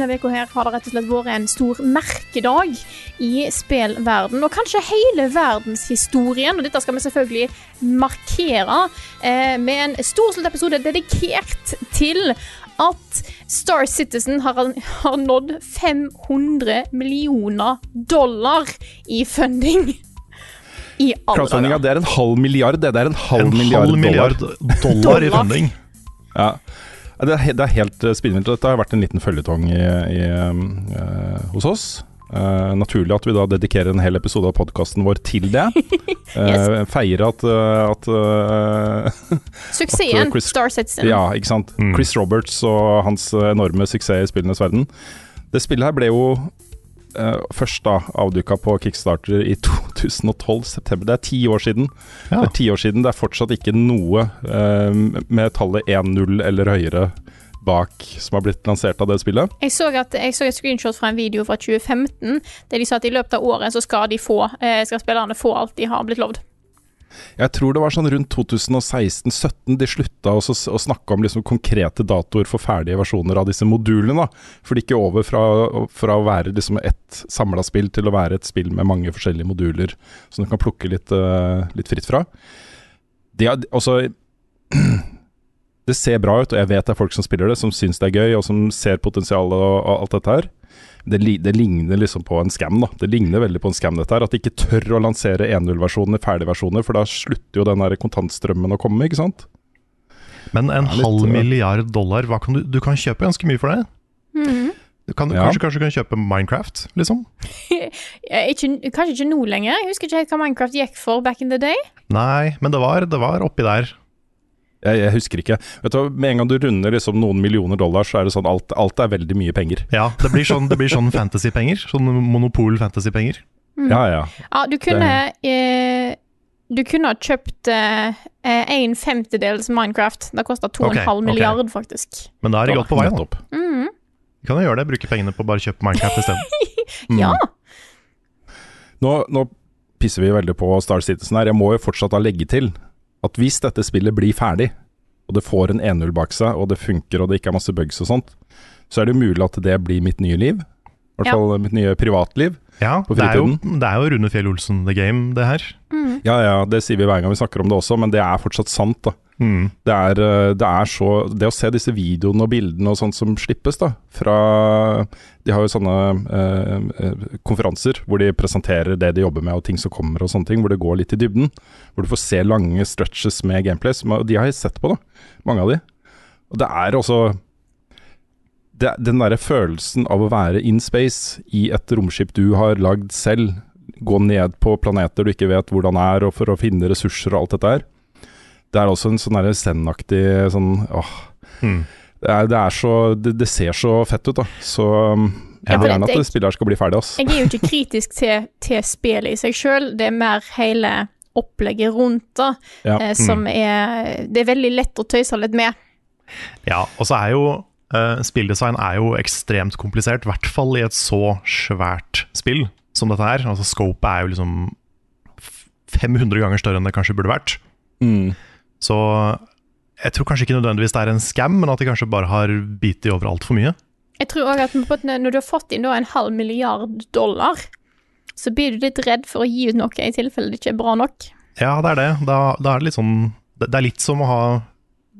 Denne uka her har det rett og slett vært en stor merkedag i spillverden, og kanskje hele verdenshistorien. Og dette skal vi selvfølgelig markere eh, med en storslått episode dedikert til at Star Citizen har, har nådd 500 millioner dollar i funding. I alle Crowdfundinga, dager. det er en halv milliard, det. Det er en halv En milliard, halv milliard dollar. dollar i funding. Ja. Det er, det er helt uh, spinnvilt. Dette har vært en liten føljetong i, i, uh, hos oss. Uh, naturlig at vi da dedikerer en hel episode av podkasten vår til det. Uh, Feire at, eh, at eh, Suksessen at Chris- Star Citizen. Ja, ikke sant. Mm. Chris Roberts og hans enorme suksess i spillenes verden. Det spillet her ble jo eh, først da avduka på Kickstarter i 2012, september. Det er ti år siden. Ja. Det er ti år siden. Det er fortsatt ikke noe eh, med tallet 1-0 eller høyere bak som har blitt lansert av det spillet. Jeg så, at, jeg så et screenshot fra en video fra 2015 der de sa at i løpet av året så skal, de få, eh, skal spillerne få alt de har blitt lovd. Jeg tror det var sånn rundt 2016-17 de slutta å, å snakke om liksom konkrete datoer for ferdige versjoner av disse modulene. da. For det gikk over fra, fra å være liksom ett samla spill til å være et spill med mange forskjellige moduler som du kan plukke litt, uh, litt fritt fra. Det, er- altså, det ser bra ut, og jeg vet det er folk som spiller det, som syns det er gøy, og som ser potensialet og, og alt dette her. Det, li, det ligner liksom på en scam, da. Det ligner veldig på en scam, dette her. At de ikke tør å lansere 1.0-versjoner, ferdigversjoner, for da slutter jo den der kontantstrømmen å komme, ikke sant? Men en litt, halv milliard dollar, hva kan du, du kan kjøpe ganske mye for det? Mhm. Du kan, Ja. kanskje, kanskje du kan kjøpe Minecraft, liksom? Ikke, kanskje ikke nå lenger. Jeg husker ikke helt hva Minecraft gikk for back in the day. Nei, men det var, det var oppi der. Jeg, jeg husker ikke. Vet du, Med en gang du runder liksom noen millioner dollar, så er det sånn alt, alt er veldig mye penger. Ja, det blir sånn, det blir sånn fantasypenger. Sånn monopol-fantasypenger. Ja, ja. Ja, du kunne eh, Du kunne ha kjøpt eh, en femtedels Minecraft. Det kosta 2,5 okay, ok. milliard, faktisk. Men da er de godt på vei. Nettopp. Mhm. Vi kan jo gjøre det, bruke pengene på å bare kjøpe Minecraft isteden. Mm. Ja. Nå, nå pisser vi veldig på Star Citizen her. Jeg må jo fortsatt da legge til at hvis dette spillet blir ferdig, og det får en 1-0 bak seg, og det funker og det ikke er masse bugs og sånt, så er det mulig at det blir mitt nye liv. I hvert Ja. fall mitt nye privatliv. Ja, På det er, jo, fritiden? det er jo Rune Fjell Olsen the game, det her. Ja ja, det sier vi hver gang vi snakker om det også, men det er fortsatt sant, da. Mm. Det er, eh, det er så Det å se disse videoene og bildene og sånt som slippes, da, fra De har jo sånne eh, eh, konferanser hvor de presenterer det de jobber med og ting som kommer og sånne ting, hvor det går litt i dybden. Hvor du får se lange stretches med gameplay. Som, de har jeg sett på, da. Mange av de. Og det er også det, Den derre følelsen av å være in space i et romskip du har lagd selv, gå ned på planeter du ikke vet hvordan er, og for å finne ressurser og alt dette her. Det er også en sånn zen-aktig sånn åh, Mm. det, er, det er så det, det ser så fett ut, da. Så um, jeg vil gjerne at spillet skal bli ferdig, Også. Jeg er jo ikke kritisk til, til spillet i seg sjøl, det er mer hele opplegget rundt da, Ja. eh, som er Det er veldig lett å tøyse litt med. Ja, og så er jo Uh, spilldesign er jo ekstremt komplisert, i hvert fall i et så svært spill som dette her. Altså Scopet er jo liksom 500 ganger større enn det kanskje burde vært. Mm. Så jeg tror kanskje ikke nødvendigvis det er en scam, men at de kanskje bare har bitt i over altfor mye. Jeg tror også at når du har fått inn en halv milliard dollar, så blir du litt redd for å gi ut noe i tilfelle det ikke er bra nok. Ja, det er det. Da, da er det litt sånn Det er litt som å ha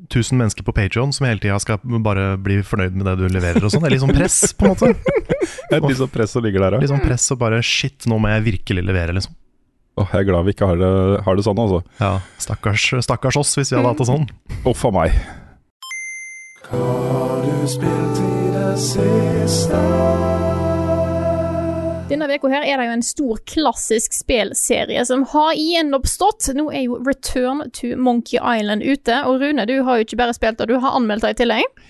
1000 mennesker på Patreon som hele tida skal bare bli fornøyd med det du leverer og sånn. Det er litt sånn press, på en måte. Et litt sånn press som ligger der, Litt sånn press og bare shit, nå må jeg virkelig levere, liksom. Åh, jeg er glad vi ikke har det, har det sånn, altså. Ja, stakkars, stakkars oss hvis vi hadde hatt det sånn. Uff a meg. Hva har du spilt i det siste? Denne uka her er det jo en stor klassisk spelserie som har gjenoppstått. Nå er jo Return to Monkey Island ute, og Rune, du har jo ikke bare spilt det, du har anmeldt det i tillegg.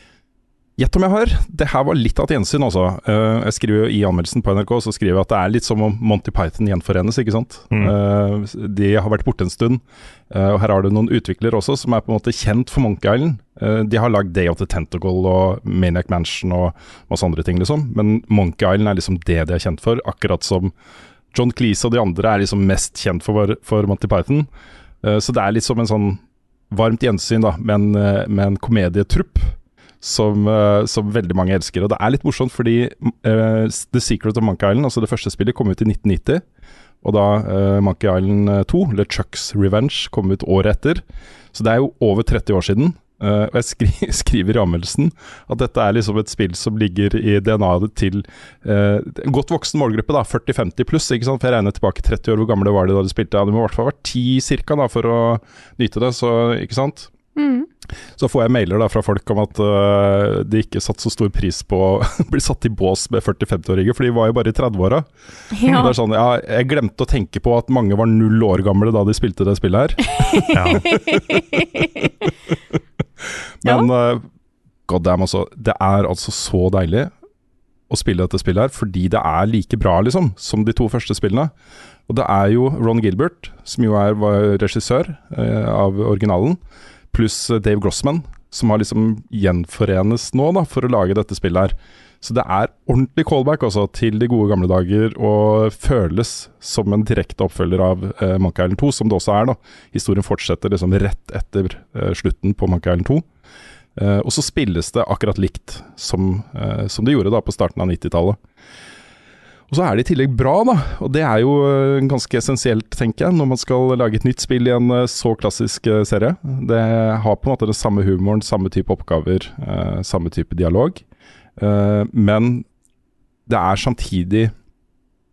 Gjett om jeg har. Det her var litt av et gjensyn, altså. Eh, jeg skriver jo I anmeldelsen på NRK så skriver jeg at det er litt som om Monty Python gjenforenes, ikke sant. Eh, de har vært borte en stund, eh, og her har du noen utviklere også som er på en måte kjent for Monkey Island. De har lagd Day of the Tentacle og Maniac Mansion og masse andre ting, liksom. Men Monkey Island er liksom det de er kjent for, akkurat som John Cleese og de andre er liksom mest kjent for, for Monty Python. Så det er litt som en sånn varmt gjensyn da, med en, med en komedietrupp som, eh, som veldig mange elsker. Og det er litt morsomt fordi uh, The Secret of Monkey Island, altså det første spillet, kom ut i 1990. Og da uh, Monkey Island 2, eller Chucks Revenge, kom ut året etter. Så det er jo over 30 år siden. Uh, og jeg skri skriver i anmeldelsen at dette er liksom et spill som ligger i DNA-et til uh, en godt voksen målgruppe, da, 40-50 pluss. ikke sant? For jeg regner tilbake 30 år, hvor gamle var de da de spilte? Ja, De må i hvert fall ha vært 10 cirka da, for å nyte det, så ikke sant? Så får jeg mailer da fra folk om at uh, de ikke satte så stor pris på å bli satt i bås med 40-50-åringer, for de var jo bare i 30-åra. Ja. Sånn, ja, jeg glemte å tenke på at mange var null år gamle da de spilte det spillet her. Men uh, god damn, altså. Det er altså så deilig å spille dette spillet her, fordi det er like bra, liksom, som de to første spillene. Og det er jo Ron Gilbert, som jo er var regissør uh, av originalen, pluss eh, Dave Grossman, som har liksom gjenforenes nå da, for å lage dette spillet her. Så det er ordentlig callback også til de gode gamle dager, og føles som en direkte oppfølger av eh, Monkey Island 2, som det også er. da. Historien fortsetter liksom rett etter eh, slutten på Monkey Island 2. Eh, og så spilles det akkurat likt som, eh, som det gjorde da på starten av 90-tallet. Og så er det i tillegg bra, da. Og det er jo eh, ganske essensielt, tenker jeg, når man skal lage et nytt spill i en eh, så klassisk eh, serie. Det har på en måte den samme humoren, samme type oppgaver, samme type dialog. Men det er samtidig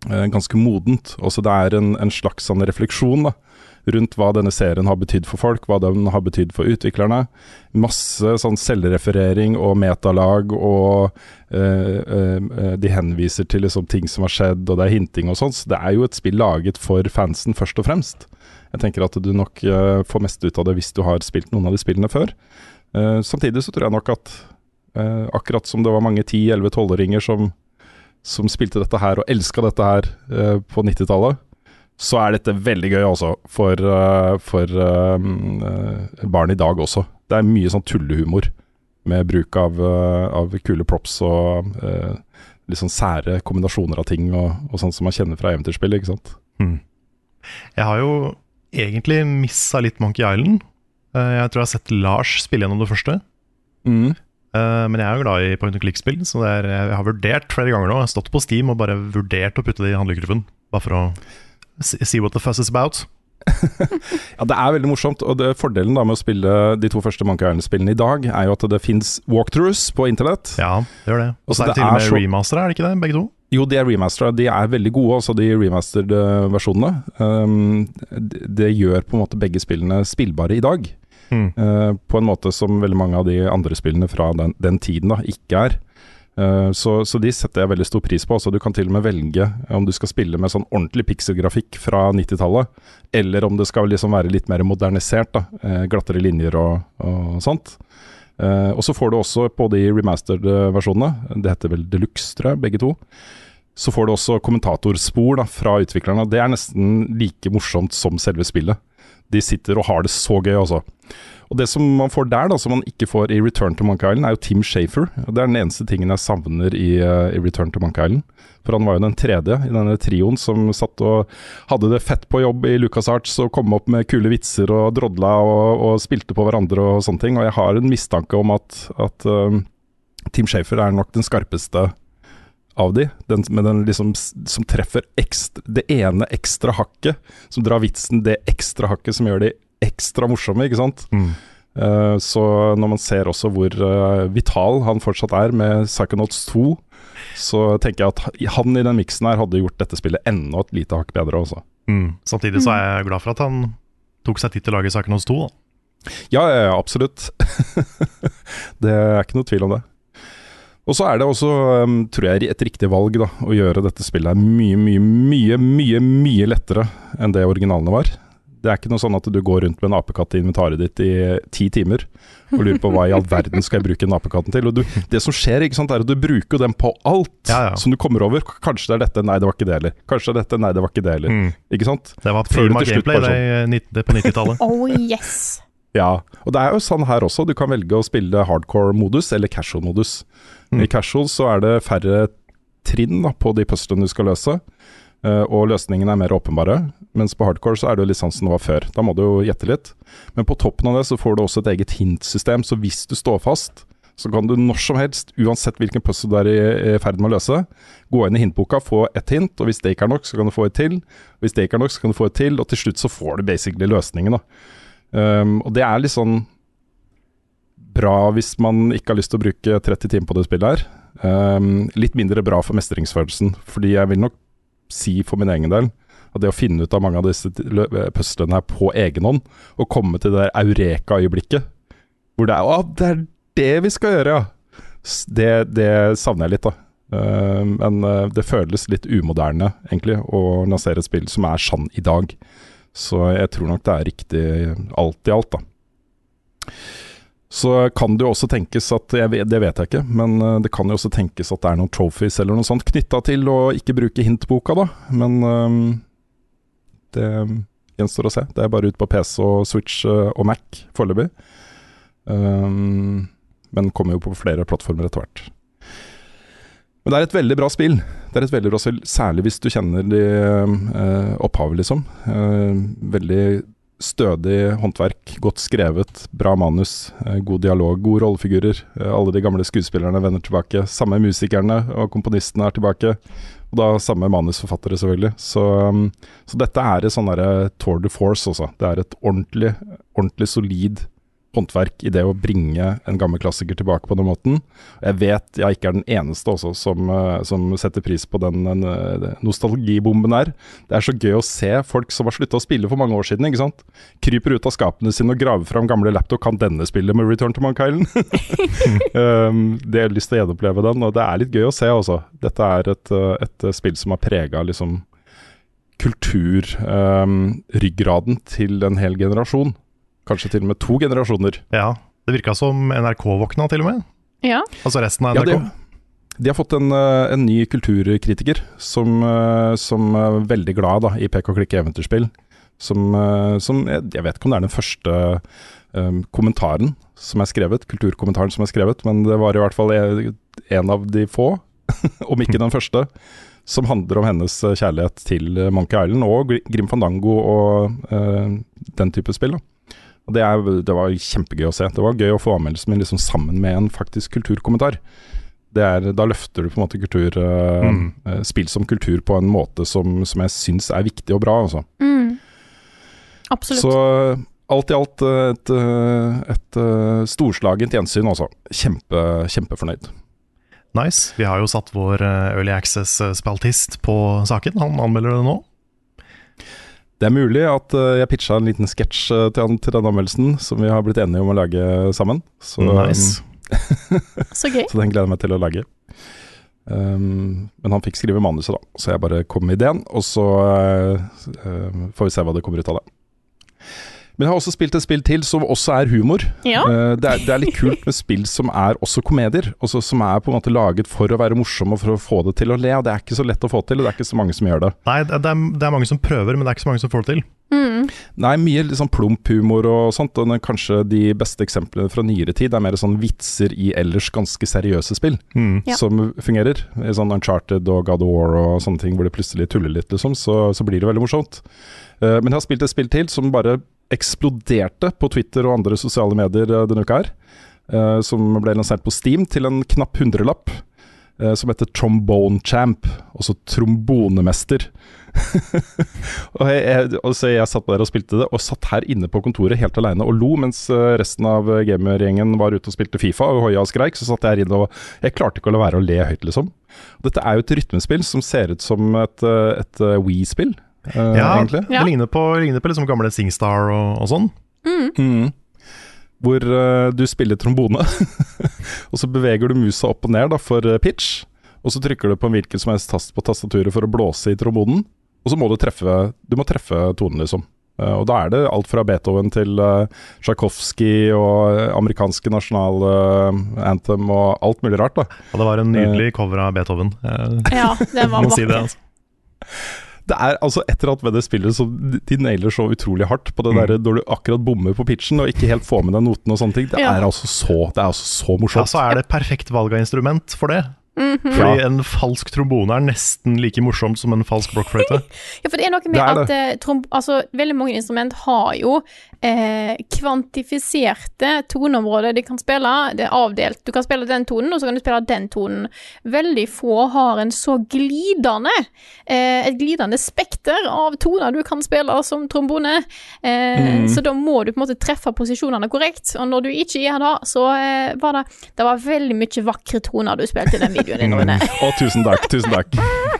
ganske modent. Også det er en, en slags sånn refleksjon da, rundt hva denne serien har betydd for folk, hva den har betydd for utviklerne. Masse sånn selvreferering og metalag, og eh, eh, de henviser til liksom ting som har skjedd, og det er hinting og sånn. Så det er jo et spill laget for fansen, først og fremst. Jeg tenker at du nok eh, får mest ut av det hvis du har spilt noen av de spillene før. Uh, samtidig så tror jeg nok at uh, akkurat som det var mange 10-11-12-åringer som, som spilte dette her og elska dette her uh, på 90-tallet, så er dette veldig gøy også for, eh, for eh, barn i dag også. Det er mye sånn tullehumor med bruk av, av kule props og uh, litt sånn sære kombinasjoner av ting og, og sånt som man kjenner fra eventyrspill, ikke sant. Hmm. Jeg har jo egentlig missa litt Monkey Island. Jeg tror jeg har sett Lars spille gjennom det første. Mm. Men jeg er jo glad i point and click-spill, så det er, jeg har vurdert flere ganger nå. Jeg har stått på Steam og bare vurdert å putte det i handlegruppen. Bare for å see what the fuss is about. Ja, det er veldig morsomt, og det, fordelen da med å spille de to første Monkey Island-spillene i dag, er jo at det fins walkthroughs på internett. Ja, det gjør det. Og Altså, så er det det til og med så- remaster, er det ikke det? Begge to? Jo, de er remastera. De er veldig gode, altså de remastered eh, versjonene. Um, det, de gjør på en måte begge spillene spillbare i dag. Mm. Uh, på en måte som veldig mange av de andre spillene fra den, den tiden da ikke er. Eh, så, så de setter jeg veldig stor pris på. Altså, du kan til og med velge om du skal spille med sånn ordentlig pikselgrafikk fra 90-tallet, eller om det skal liksom være litt mer modernisert. da, eh, Glattere linjer og, og sånt. Eh, og så får du også på de remastered versjonene, det heter vel Deluxe, tror jeg, begge to. Så får du også kommentatorspor da, fra utviklerne. Det er nesten like morsomt som selve spillet. De sitter og har det så gøy, altså. Og det som man får der, da, som man ikke får i Return to Monkey Island, er jo Tim Shafer. Det er den eneste tingen jeg savner i, eh, i Return to Monkey Island. For han var jo den tredje i denne trioen som satt og hadde det fett på jobb i LucasArts og kom opp med kule vitser og drodla og, og spilte på hverandre og sånne ting. Og jeg har en mistanke om at, at um, Tim Shafer er nok den skarpeste av de, den, med den liksom som treffer ekstra, det ene ekstra hakket, som drar vitsen det ekstra hakket som gjør de ekstra morsomme, ikke sant. Mm. Eh, så når man ser også hvor eh, vital han fortsatt er med Psychonauts 2, så tenker jeg at han i den miksen her hadde gjort dette spillet enda et lite hakk bedre også. Mm. Samtidig så er jeg glad for at han tok seg tid til å lage Psychonauts 2. Da. Ja, ja, ja, absolutt. det er ikke noe tvil om det. Og så er det også, um, tror jeg, et riktig valg da, å gjøre dette spillet her mye, mye, mye, mye mye lettere enn det originalene var. Det er ikke noe sånn at du går rundt med en apekatt i inventaret ditt i ti timer og lurer på hva i all verden skal jeg bruke den apekatten til. Og du, det som skjer, ikke sant, er at du bruker den på alt Ja, ja. som du kommer over. Kanskje det er dette, nei det var ikke det heller. Kanskje det er dette, nei det var ikke det heller. Mm. Ikke sant? Det var prima gameplay det, det på 90-tallet. Oh yes. Ja, og det er jo sånn her også. Du kan velge å spille hardcore-modus eller casual-modus. Mm. I casual så er det færre trinn da, på de puzzlene du skal løse, eh, og løsningene er mer åpenbare. Mens på hardcore så er det jo litt sånn som det var før. Da må du jo gjette litt. Men på toppen av det så får du også et eget hintsystem, så hvis du står fast, så kan du når som helst, uansett hvilken puzzle du er i, i ferd med å løse, gå inn i hintboka, få ett hint, og hvis det ikke er nok, så kan du få et til. Hvis det ikke er nok, så kan du få et til, og til slutt så får du basically løsningen, da. Um, og det er litt sånn bra hvis man ikke har lyst til å bruke 30 timer på det spillet her. Um, litt mindre bra for mestringsfølelsen, fordi jeg vil nok si for min egen del at det å finne ut av mange av disse puslene her på egen hånd, og komme til det der eureka-øyeblikket, hvor det er Å, det er det vi skal gjøre, ja! Det, det savner jeg litt, da. Uh, men uh, det føles litt umoderne, egentlig, å lansere et spill som er sann i dag. Så jeg tror nok det er riktig alt i alt, da. Så kan det jo også tenkes at vet, Det vet jeg ikke, men eh, det kan jo også tenkes at det er noen trophies eller noe sånt knytta til å ikke bruke hintboka, da. Men um, det gjenstår å se. Det er bare ut på PC og Switch øh, og Mac foreløpig. Um, men kommer jo på flere plattformer etter hvert. Men det er et veldig bra spill. Det er et veldig bra spill, Særlig hvis du kjenner de, øh, opphavet, liksom. Øh, veldig stødig håndverk, godt skrevet, bra manus, eh, god dialog, gode rollefigurer. Eh, alle de gamle skuespillerne vender tilbake. Samme musikerne og komponistene er tilbake. Og da samme manusforfattere, selvfølgelig. Så, um, så dette er et sånn derre tour de force, også. Det er et ordentlig, ordentlig solid håndverk i det å bringe en gammel klassiker tilbake på den måten. Jeg vet jeg ikke er den eneste også som, eh, som setter pris på den, den eh, nostalgibomben der. Det er så gøy å se folk som har slutta å spille for mange år siden, ikke sant. Kryper ut av skapene sine og graver fram gamle laptop. Kan denne spille med Return to Monk Island? um, det har jeg lyst til å gjenoppleve den, og det er litt gøy å se, altså. Dette er et, eh, et spill som har prega liksom kulturryggraden til en hel generasjon. Kanskje til og med to generasjoner. Ja, Det virka som NRK våkna, til og med. Ja. Altså resten av Ja, NRK. de, de har fått en, eh, en ny kulturkritiker som, eh, som er veldig glad da, i pek og klikke eventyrspill. Som, eh, som jeg, jeg vet ikke om det er den første um, kommentaren som er skrevet, kulturkommentaren som er skrevet, men det var i hvert fall en, av de få, om ikke den første, som handler om hennes kjærlighet til Monkey Island og Gr- Grim Fandango og uh, den type spill. Da. Og det, er, det var kjempegøy å se. Det var gøy å få anmeldelsen min liksom sammen med en faktisk kulturkommentar. Det er, da løfter du på en måte kultur, eh, Mm. eh, spill som kultur på en måte som, som jeg syns er viktig og bra. Altså. Mm. Absolutt. Så eh, alt i alt et, et storslagent gjensyn, altså. Kjempe, kjempefornøyd. Nice. Vi har jo satt vår Early Access-spaltist på saken. Han anmelder det nå. Det er mulig at eh, jeg pitcha en liten sketsj eh, til, til denne anmeldelsen, som vi har blitt enige om å lage sammen. Så, Nice. Så gøy. så den gleder jeg meg til å lage. Um, men han fikk skrive manuset, da, så jeg bare kom med ideen. Og så uh, eh, får vi se hva det kommer ut av det. Men jeg har også spilt et spill til som også er humor. Ja. Eh, det, er, det er litt kult med spill som er også komedier. Også som er på en måte laget for å være morsomme og for å få det til å le. Og det er ikke så lett å få til, og det er ikke så mange som gjør det. Nei, det er, det er mange som prøver, men det er ikke så mange som får det til. Mm. Nei, mye liksom plump humor og sånt. Og kanskje de beste eksemplene fra nyere tid er mer sånn vitser i ellers ganske seriøse spill. Mm. Ja. Som fungerer. I sånn Uncharted og God of War og sånne ting hvor det plutselig tuller litt, liksom. Så, så blir det veldig morsomt. Uh, men jeg har spilt et spill til som bare eksploderte på Twitter og andre sosiale medier eh, denne uka her. Uh, som ble lansert på Steam til en knapp hundrelapp. Uh, som heter Trombone Champ, altså trombonemester. og jeg, jeg, altså så jeg satt der og spilte det, og satt her inne på kontoret helt aleine og lo, mens resten av gamergjengen var ute og spilte Fifa og hoia og skreik. Så satt jeg her inne og Jeg klarte ikke å la være å le høyt, liksom. Dette er jo et rytmespill som ser ut som et, et Wii-spill. Eh, Ja, egentlig. det ligner på, ligner på liksom gamle Singstar og, og sånn. Mm. Hvor uh, du spiller trombone, og så beveger du musa opp og ned da, for eh, pitch. Og så trykker du på en hvilken som helst tast på tastaturet for å blåse i trombonen. Og så må du treffe, du må treffe tonen, liksom. Uh, og da er det alt fra Beethoven til uh, Tsjajkovskij og eh, amerikanske nasjonal uh, anthem og alt mulig rart, da. Og det var en nydelig cover av Beethoven. Eh, Ja, det var vakkert. si det, altså. Det er altså et eller annet ved det spillet som de- nailer så utrolig hardt på det Mm. der når du akkurat bommer på pitchen og ikke helt får med deg notene og sånne ting. Det Ja. er altså så, det er altså så Ja, så er det perfekt valg av instrument for det. Mhm. Fordi en falsk trombone er nesten like morsomt som en falsk blokkfløyte. Ja, for det er noe med Det er at eh, trom, altså, veldig mange instrument har jo eh, kvantifiserte toneområder de kan spille. Det er avdelt. Du kan spille den tonen, og så kan du spille den tonen. Veldig få har en så glidende eh, et glidende spekter av toner du kan spille som trombone. Eh, Så da må du på en måte treffe posisjonene korrekt. Og når du ikke gjør det, så eh, var det Det var veldig mye vakre toner du spilte i den videoen din, Rune. Å, tusen takk, tusen takk.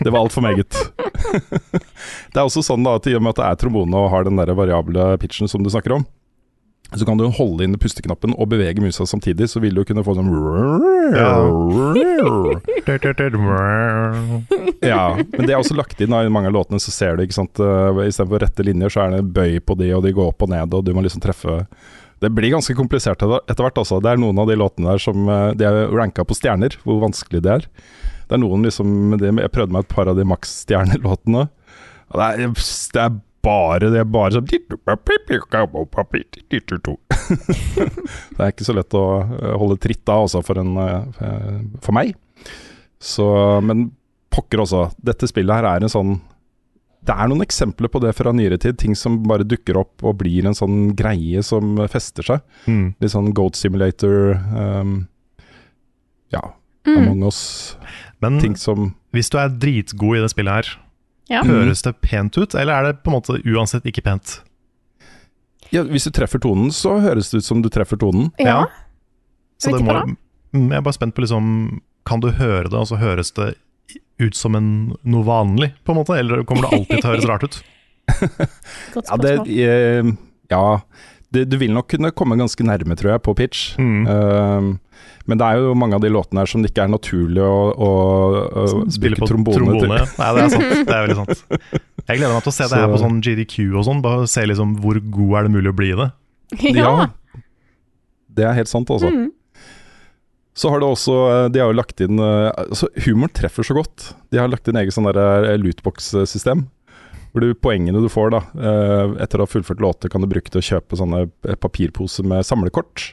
Det var altfor meget. det er også sånn da, at i og med at det er trombone og har den der variable pitchen som du snakker om, så kan du holde inn pusteknappen og bevege musa samtidig, så vil du kunne få sånn Ja, men det er også lagt inn i mange av låtene, så ser du, ikke sant uh, Istedenfor rette linjer, så er det bøy på de, og de går opp og ned, og du må liksom treffe Det blir ganske komplisert etter hvert, altså. Det er noen av de låtene der som uh, De er ranka på stjerner, hvor vanskelig det er. Det er noen liksom Jeg prøvde meg et par av de maks-stjernelåtene. Det er, det er bare Det er bare sånn Det er ikke så lett å uh, holde tritt da, altså, for, en, uh, for meg. Så, men pokker også. Dette spillet her er en sånn Det er noen eksempler på det fra nyere tid. Ting som bare dukker opp og blir en sånn greie som fester seg. Mm. Litt sånn Goat Simulator um, Ja, Mm. Among us. Men Ting som hvis du er dritgod i det spillet her, Ja. høres det pent ut, eller er det på en måte uansett ikke pent? ja, Hvis du treffer tonen, så høres det ut som du treffer tonen. ja. Så det må, Mm, jeg er bare spent på liksom Kan du høre det, og så høres det ut som en, noe vanlig, på en måte? Eller kommer det alltid til å høres rart ut? Godt Ja, det, spørsmål. eh, ja det, du vil nok kunne komme ganske nærme, tror jeg, på pitch. Mm. Uh, men det er jo mange av de låtene her som det ikke er naturlig å, å, å Spille på trombone, trombone. Nei, det er sant. Det er veldig sant. Jeg gleder meg til å se det her på sånn GDQ og sånn. Bare se liksom hvor god er det mulig å bli i det. Ja. det er helt sant, altså. Mm. Så har det også eh, De har jo lagt inn eh, altså Humoren treffer så godt. De har lagt inn eget sånn der eh, lootbox-system. Hvor du poengene du får da eh, etter å ha fullført låter, kan du bruke til å kjøpe sånne eh, papirposer med samlekort.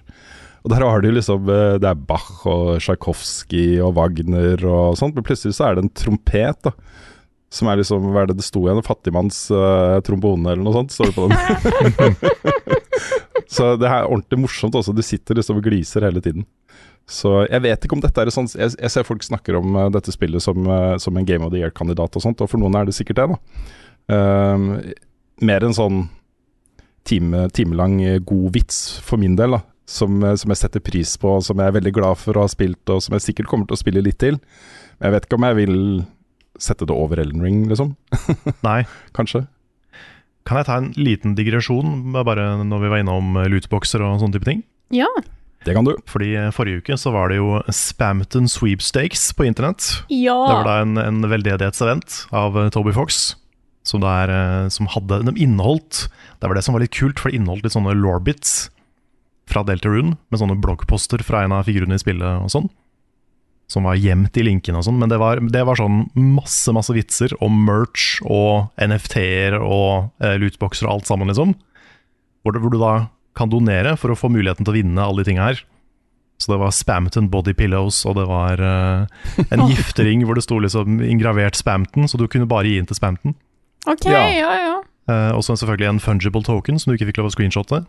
Og der har du liksom eh, Det er Bach og Tsjajkovskij og Wagner og sånt, men plutselig så er det en trompet, da. Som er liksom Hva er det det sto igjen? Fattigmanns uh, eller noe sånt, står det på den. så det er ordentlig morsomt også. Du sitter liksom og gliser hele tiden. Så jeg vet ikke om dette er sånn Jeg, jeg ser folk snakker om dette spillet som, som en Game of the Year-kandidat og sånt, og for noen er det sikkert det, da. Ehm, mer en sånn time, timelang eh, god vits for min del, da. Som, eh, som jeg setter pris på, og som jeg er veldig glad for å ha spilt, og som jeg sikkert kommer til å spille litt til. Men jeg vet ikke om jeg vil sette det over Elden Ring, liksom. Nei. Kanskje. Kan jeg ta en liten digresjon, bare når vi var innom eh, lootboxer og sånne type ting? ja. Det kan du. Fordi forrige uke så var det jo Spamton Sweepstakes på internett. Ja. Det var da en, en veldedighetsevent av Toby Fox. Som, der, eh, som hadde De inneholdt Det var det som var litt kult, for det inneholdt litt sånne lorbits fra Deltarune, med sånne bloggposter fra en av figurene i spillet og sånn. Som var gjemt i linkene og sånn. Men det var, det var sånn masse masse vitser om merch og NFT-er og eh, lootboxer og alt sammen, liksom. Hvor, det, hvor du da kan donere for å få muligheten til å vinne alle de tinga her. Så det var Spamton body pillows, og det var uh, en giftering hvor det sto liksom ingravert Spamton, så du kunne bare gi inn til Spamton. OK, Ja. ja, ja. Uh, og så selvfølgelig en fungible token som du ikke fikk lov å screenshotte.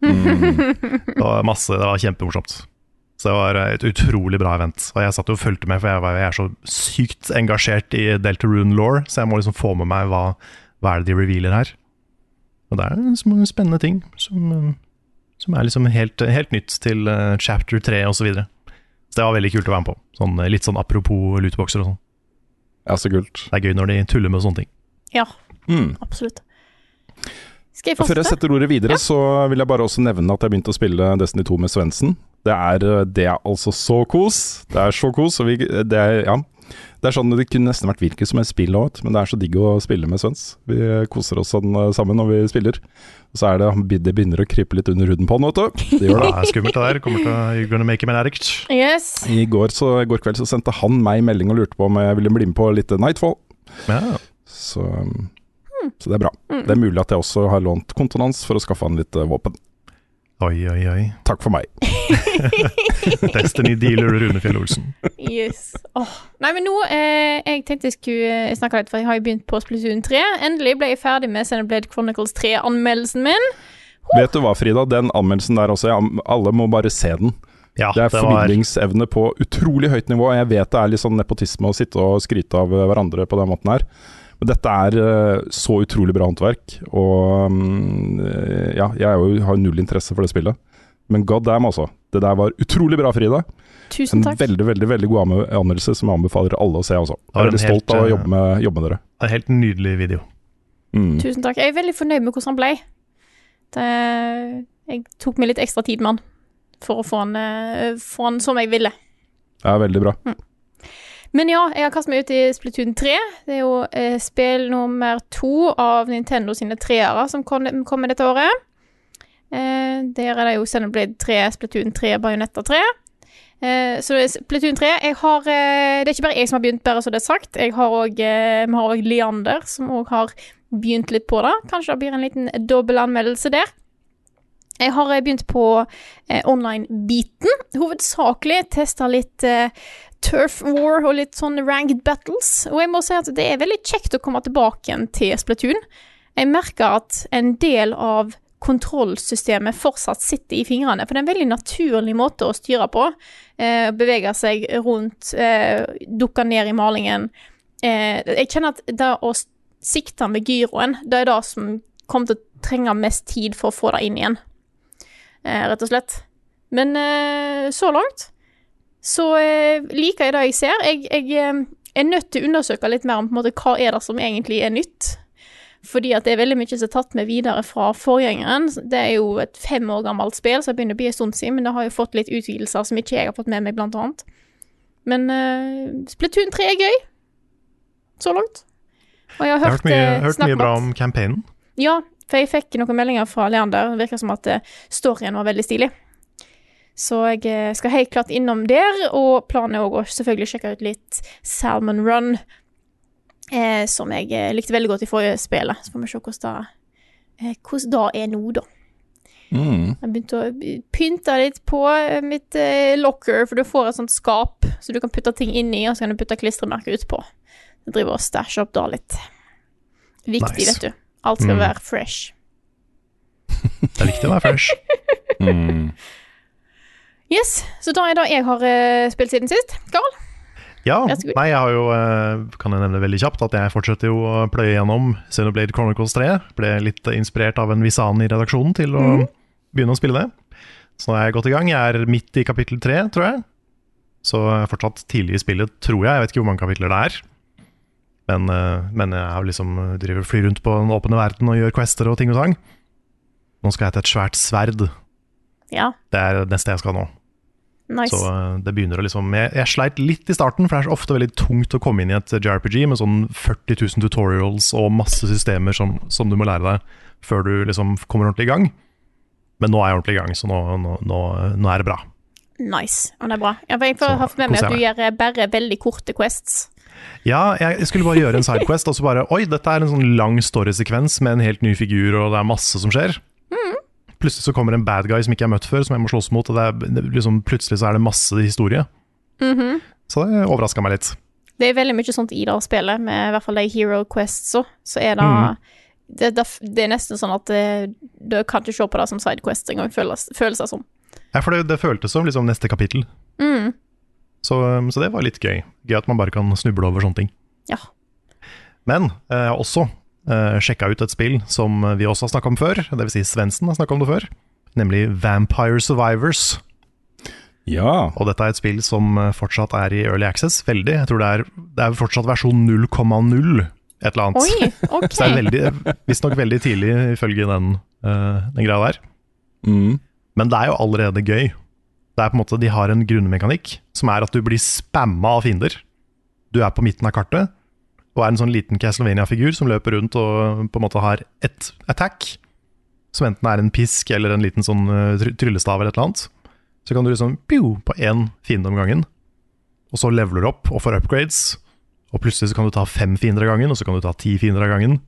Det var masse, det var kjempemorsomt. Så det var et utrolig bra event. Og jeg satt jo og fulgte med, for jeg, var, jeg er så sykt engasjert i Deltarune law, så jeg må liksom få med meg hva, hva er det de revealer her. Og det er små spennende ting som, som er liksom helt, helt nytt til eh, chapter 3 osv. Så, videre. så det var veldig kult å være med på. Sånn, eh, litt sånn apropos lootboxer og sånn. Ja, så kult. Det er gøy når de tuller med sånne ting. Ja. Mm. Absolutt. Skal jeg Før jeg setter ordet videre, så vil jeg bare også nevne at jeg begynte å spille Destiny 2 med Svendsen. Det er, eh, det er altså så kos. Det er så kos. Og vi, det er, ja. Det er sånn, det kunne nesten vært hvilket som helst spill òg, men det er så digg å spille med Svens. Vi koser oss sånn eh, sammen når vi spiller. Og så er det Det begynner å krype litt under huden på han, vet du. Det gjør det. Det er skummelt, det der. Kommer til å You're gonna make him an addict. Yes. I går, så, går kveld så sendte han meg melding og lurte på om jeg ville bli med på litt Nightfall. Ja. Så, um, så det er bra. Det er mulig at jeg også har lånt kontoen hans for å skaffe han litt eh, våpen. Oi, oi, oi. Takk for meg. Destiny dealer Rune Fjell Olsen. Yes. Oh. Nei, men nå eh, Jeg tenkte jeg skulle eh, snakke litt, for jeg har jo begynt på Splatoon 3. Endelig ble jeg ferdig med Xenoblade Chronicles 3-anmeldelsen min. Vet du hva, Frida? Den anmeldelsen der også, jeg, alle må bare se den. Ja, Det er det formidlingsevne på utrolig høyt nivå. Jeg vet det er litt sånn nepotisme å sitte og skryte av hverandre på den måten her. Men dette er eh, så utrolig bra håndverk. Og mm, eh, ja, jeg er jo, har null interesse for det spillet. Men god damn, altså. Det der var utrolig bra, Frida. Tusen En takk. veldig veldig, veldig god anmeldelse som jeg anbefaler alle å se. også. Jeg er veldig stolt helt, av å eh, jobbe med, jobbe med dere. en helt nydelig video. Mm. Tusen takk. Jeg er veldig fornøyd med hvordan han ble. Det, jeg tok meg litt ekstra tid med han for å få han, få han som jeg ville. Det er veldig bra. Men ja, jeg har kastet meg ut i Splatoon 3. Det er jo eh, spill nummer to av Nintendo sine treere som kom- kommer dette året. Eh, der er det jo Xenoblade 3, Splatoon 3, Bajonetta 3. Eh, så Splatoon 3 jeg har, eh, Det er ikke bare jeg som har begynt, bare så det er sagt. Jeg har også, eh, vi har òg Leander, som òg har begynt litt på det. Kanskje det blir en liten dobbel anmeldelse der. Jeg har eh, begynt på eh, online-biten. Hovedsakelig testa litt eh, Turf War og litt sånn ranked battles. Og jeg må si at det er veldig kjekt å komme tilbake til Splatoon. Jeg merker at en del av kontrollsystemet fortsatt sitter i fingrene, for det er en veldig naturlig måte å styre på. Eh, bevege seg rundt, eh, dukke ned i malingen. Eh, jeg kjenner at det å sikte med gyroen, det er det som kommer til å trenge mest tid for å få det inn igjen, eh, rett og slett. Men eh, så langt så eh, liker jeg det jeg ser. Jeg, jeg eh, er nødt til å undersøke litt mer om på en måte, hva er det som egentlig er nytt. Fordi at det er veldig mye som er tatt med videre fra forgjengeren. Det er jo et fem år gammelt spill, så det begynner å bli en stund siden, men det har jo fått litt utvidelser som ikke jeg har fått med meg, blant annet. Men uh, Splatoon 3 er gøy. Så langt. Og jeg har Jeg har hørt, hørt mye, hørt mye bra om campaignen. ja, for jeg fikk noen meldinger fra Leander. Det virker som at storyen var veldig stilig. Så jeg eh, skal helt klart innom der, og planen er også å selvfølgelig sjekke ut litt Salmon Run, eh, som jeg eh, likte veldig godt i forrige spillet. Så får vi se hvordan det, eh, hvordan det er nå, da. Mm. Jeg begynte å pynte litt på mitt eh, locker, for du får et sånt skap så du kan putte ting inni, og så kan du putte klistremerker utpå. Jeg driver og stæsjer opp da litt. Viktig, Nice. vet du. Alt skal Mm. være fresh. Det er viktig å være fresh. Mm. Yes, så da er det jeg har eh, spilt siden sist. Karl? Ja, nei, jeg har jo, eh, kan jeg nevne veldig kjapt, at jeg fortsetter jo å pløye gjennom Xenoblade Chronicles 3. Ble litt inspirert av en viss annen i redaksjonen til å mm. begynne å spille det. Så nå er jeg godt i gang. Jeg er midt i kapittel 3, tror jeg. Så jeg er fortsatt tidlig i spillet, tror jeg. Jeg vet ikke hvor mange kapitler det er. Men, eh, men jeg har liksom driver flyr rundt på den åpne verden og gjør quester og ting og tang. Nå skal jeg til et svært sverd. Ja, Det er det neste jeg skal nå. nice. Så eh, det begynner å liksom jeg, jeg sleit litt i starten, for det er så ofte veldig tungt å komme inn i et JRPG med sånn 40 000 tutorials og masse systemer som, som du må lære deg før du liksom kommer ordentlig i gang. Men nå er jeg ordentlig i gang, så nå, nå, nå, nå er det bra. Nice. Og det er bra. Ja, jeg Så ha med meg at du gjør bare veldig korte quests. Ja, jeg skulle bare gjøre en sidequest, og så bare Oi, dette er en sånn lang storysekvens med en helt ny figur, og det er masse som skjer. Plutselig så kommer en bad guy som ikke er møtt før, som jeg må slåss mot, og det er, liksom, plutselig så er det masse historie. Mhm. Så det overraska meg litt. Det er veldig mye sånt i det spillet, med i hvert fall de hero quests òg. så er det, mm. det, det er nesten sånn at du kan ikke se på det som sidequest engang, føles, føles det som. Ja, for det, det føltes som liksom neste kapittel. Mm. Så, um, så det var litt gøy. Gøy at man bare kan snuble over sånne ting. Ja. Men eh, jeg har også uh, sjekka ut et spill som vi også har snakka om før. Dvs. Si Svendsen har snakka om det før. Nemlig Vampire Survivors. Ja. Og dette er et spill som eh, fortsatt er i early access. Veldig. Jeg tror det er, det er fortsatt versjon 0,0 et eller annet. Oi, OK. Så det er visstnok veldig tidlig, ifølge den, uh, den greia der. Mm. Men det er jo allerede gøy. Det er på en måte, De har en grunnmekanikk som er at du blir spamma av fiender. Du er på midten av kartet og er en sånn liten Castlevania-figur som løper rundt og på en måte har ett attack. Som enten er en pisk eller en liten sånn eh, tryllestav eller et eller annet. Så kan du liksom pio, på én fiende om gangen. Og så leveler du opp og får upgrades. Og plutselig så kan du ta fem fiender av gangen, og så kan du ta ti fiender av gangen.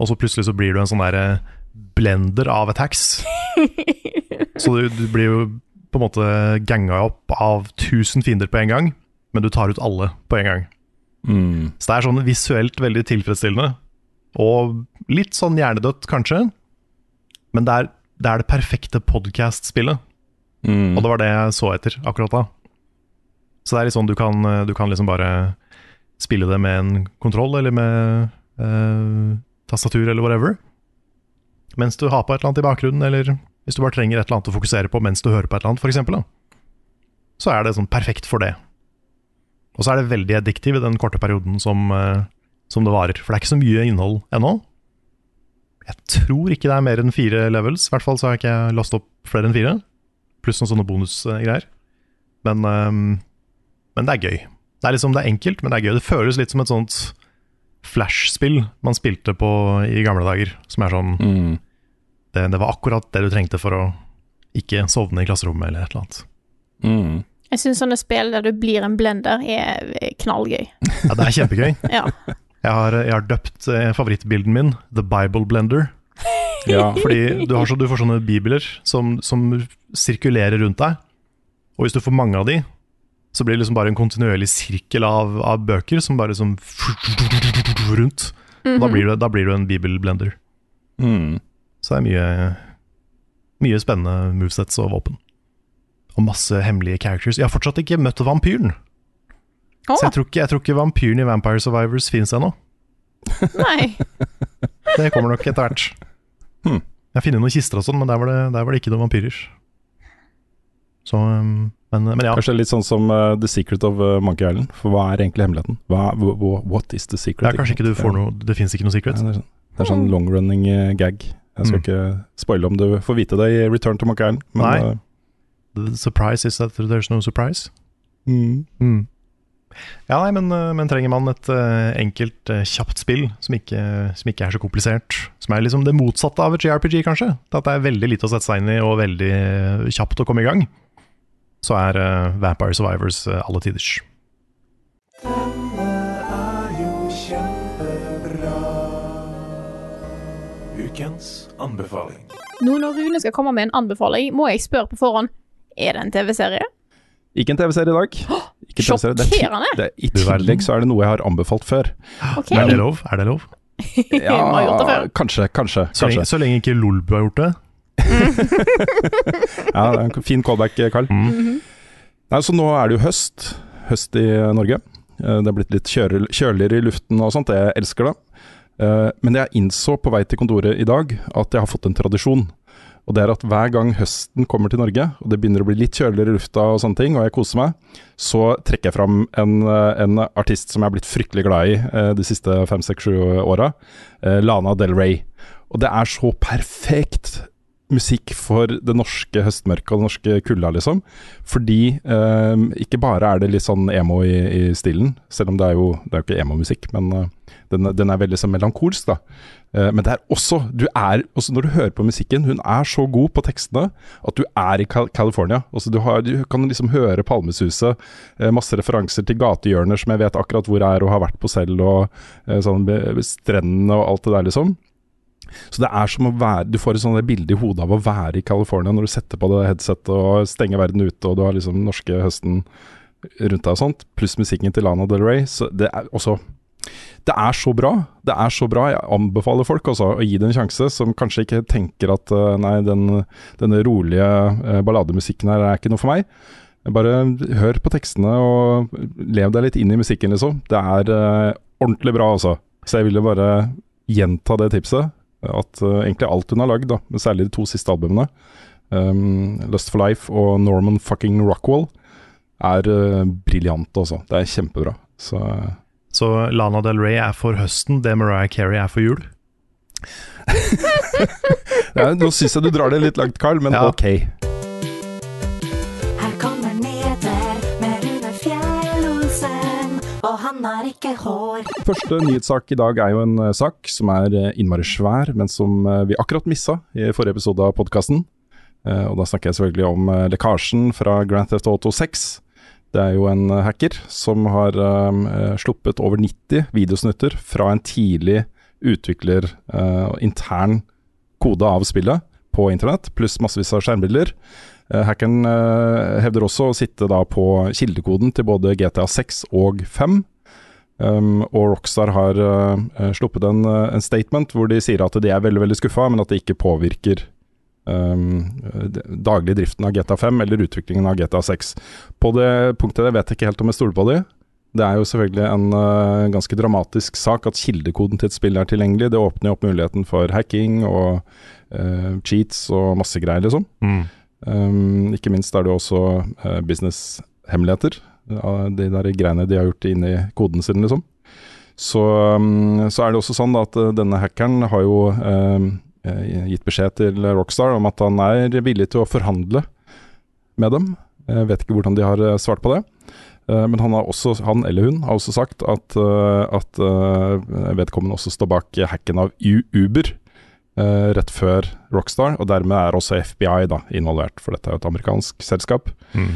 Og så plutselig så blir du en sånn der eh, blender av attacks. så du, du blir jo på en måte ganga opp av 1000 fiender på en gang, men du tar ut alle på en gang. Mm. Så det er sånn visuelt veldig tilfredsstillende. Og litt sånn hjernedødt, kanskje. Men det er det, er det perfekte podkast-spillet. Mm. Og det var det jeg så etter akkurat da. Så det er litt sånn du kan, du kan liksom bare spille det med en kontroll eller med eh, tastatur eller whatever. Mens du har på et eller annet i bakgrunnen, eller hvis du bare trenger et eller annet å fokusere på mens du hører på et eller annet, f.eks. Så er det sånn perfekt for det. Og så er det veldig addictive i den korte perioden som, eh, som det varer. For det er ikke så mye innhold ennå. Jeg tror ikke det er mer enn fire levels. I hvert fall så har jeg ikke lasta opp flere enn fire. Pluss noen sånne bonusgreier. Men, ehm, men det er gøy. Det er liksom det er enkelt, men det er gøy. Det føles litt som et sånt Flash-spill man spilte på i gamle dager. Som er sånn Mm. det, det var akkurat det du trengte for å ikke sovne i klasserommet eller et eller annet. Mm. Jeg syns sånne spill der du blir en blender, er knallgøy. Ja, det er kjempegøy. Ja. Jeg har, jeg har døpt eh, favorittbilden min The Bible Blender. Ja. Fordi du, har så, du får sånne bibler som, som sirkulerer rundt deg. Og hvis du får mange av de, så blir det liksom bare en kontinuerlig sirkel av, av bøker som bare liksom rundt. Da blir, du, da blir du en bibelblender. Mm. Så det er mye, mye spennende movesets og våpen. Og masse hemmelige characters. Jeg har fortsatt ikke møtt vampyren. Oh. Så jeg tror, ikke, jeg tror ikke vampyren i Vampire Survivors finnes ennå. nei. Det kommer nok etter hvert. Hmm. Jeg har funnet noen kister og sånn, men der var, det, der var det ikke noen vampyrer. Så, um, men, men ja. Kanskje litt sånn som uh, The Secret of uh, Monkey Island. For hva er egentlig hemmeligheten? Hva, wha- wha- what is the secret? Det er kanskje ikke du får noe Det fins ikke noe secret. Ja, det er sånn, det er sånn long-running uh, gag. Jeg skal Mm. ikke spoile om du får vite det i Return to Monkey Island. Men, Nei. The surprise is that there's no surprise. mm. Mm. Ja, nei, men, uh, men trenger man et uh, enkelt, uh, kjapt spill som ikke, som ikke er så komplisert? Som er liksom det motsatte av et JRPG, kanskje? At det er veldig lite å sette seg inn i og veldig uh, kjapt å komme i gang. Så er uh, Vampire Survivors uh, alle tiders. Ukens anbefaling. Nå når Rune skal komme med en anbefaling, må jeg spørre på forhånd Er det en TV-serie? Ikke en TV-serie i dag. Ikke TV-serie. Det er ti- Sjokkerende. Det, I tillegg så er det noe jeg har anbefalt før. Ok, Er det lov? Er det lov? Ja, har gjort det før. kanskje, kanskje. Så lenge, kanskje. så lenge ikke Lolbu har gjort det. Ja, det er en fin callback, Carl. Mm. Nei, så nå er det jo høst. Høst i Norge. Eh, Det er blitt litt kjøl- kjøligere i luften og sånt. Jeg elsker det. Eh, Men jeg innså på vei til kontoret i dag at jeg har fått en tradisjon. Og det er at hver gang høsten kommer til Norge, og det begynner å bli litt kjøligere i lufta og sånne ting, og jeg koser meg, så trekker jeg fram en, eh, en artist som jeg har blitt fryktelig glad i eh, de siste fem, seks, sju åra. eh, Lana Del Rey. Og det er så perfekt musikk for det norske høstmørket og det norske kulda, liksom. Fordi eh, ikke bare er det litt sånn emo i, i stilen, selv om det er jo, det er jo ikke emo-musikk, men eh, den, den er veldig sånn melankolsk, da. Eh, men det er også, du er, også når du hører på musikken, hun er så god på tekstene at du er i Cal California. Altså du, har, du kan liksom høre Palmesuset, eh, masse referanser til gatehjørner som jeg vet akkurat hvor er og har vært på selv, og eh, sånn strendene og alt det der, liksom. Så det er som å være Du får et sånt bilde i hodet av å være i California når du setter på det headsetet og stenger verden ute, og du har liksom norske høsten rundt deg og sånt, pluss musikken til Lana Del Rey. Så det er også Det er så bra. Det er så bra. Jeg anbefaler folk også å gi det en sjanse, som kanskje ikke tenker at eh, nei, den, denne rolige eh, ballademusikken her er ikke noe for meg. Bare hør på tekstene og lev deg litt inn i musikken, liksom. Det er uh, ordentlig bra, altså. Så jeg ville bare gjenta det tipset. At uh, egentlig alt hun har lagd, da, særlig de to siste albumene, um, Lust for Life og Norman fucking Rockwell, er uh, briljant, altså. Det er kjempebra. Så Så Lana Del Rey er for høsten, det Mariah Carey er for jul. Ja, nå syns jeg du drar det litt langt, Carl, men Ja. ok. Her kommer nyheter med Rune Fjell-Olsen, og han har ikke hår. Første nyhetssak i dag er jo en eh, sak som er eh, innmari svær, men som eh, vi akkurat missa i forrige episode av podkasten. og da snakker jeg selvfølgelig om lekkasjen fra Grand Theft Auto 6. Det er jo en eh, hacker som har eh, sluppet over 90 videosnutter fra en tidlig utvikler uh, intern kode av spillet på internett, pluss massevis av skjermbilder. Uh, hackeren hevder også å sitte da på kildekoden til både GTA 6 og 5. Um, og Rockstar har uh, uh, sluppet en, uh, en statement hvor de sier at de er veldig veldig skuffa, men at det ikke påvirker daglig driften av GTA 5 eller utviklingen av GTA 6. På det punktet jeg vet jeg ikke helt om jeg stoler på de. Det er jo selvfølgelig en uh, ganske dramatisk sak at kildekoden til et spill er tilgjengelig. Det åpner jo opp muligheten for hacking og uh, cheats og masse greier, liksom. Mm. Um, ikke minst er det jo også uh, businesshemmeligheter. de der greiene de har gjort inni koden sin, liksom. Så, um, så er det også sånn at denne hackeren har jo gitt beskjed til Rockstar om at han er villig til å forhandle med dem. Jeg vet ikke hvordan de har eh, svart på det. Eh, Men han, også, han eller hun har også sagt at, at vedkommende også står bak hacken av Uber eh, rett før Rockstar, og dermed er også FBI da involvert, for dette er jo et amerikansk selskap. Mm.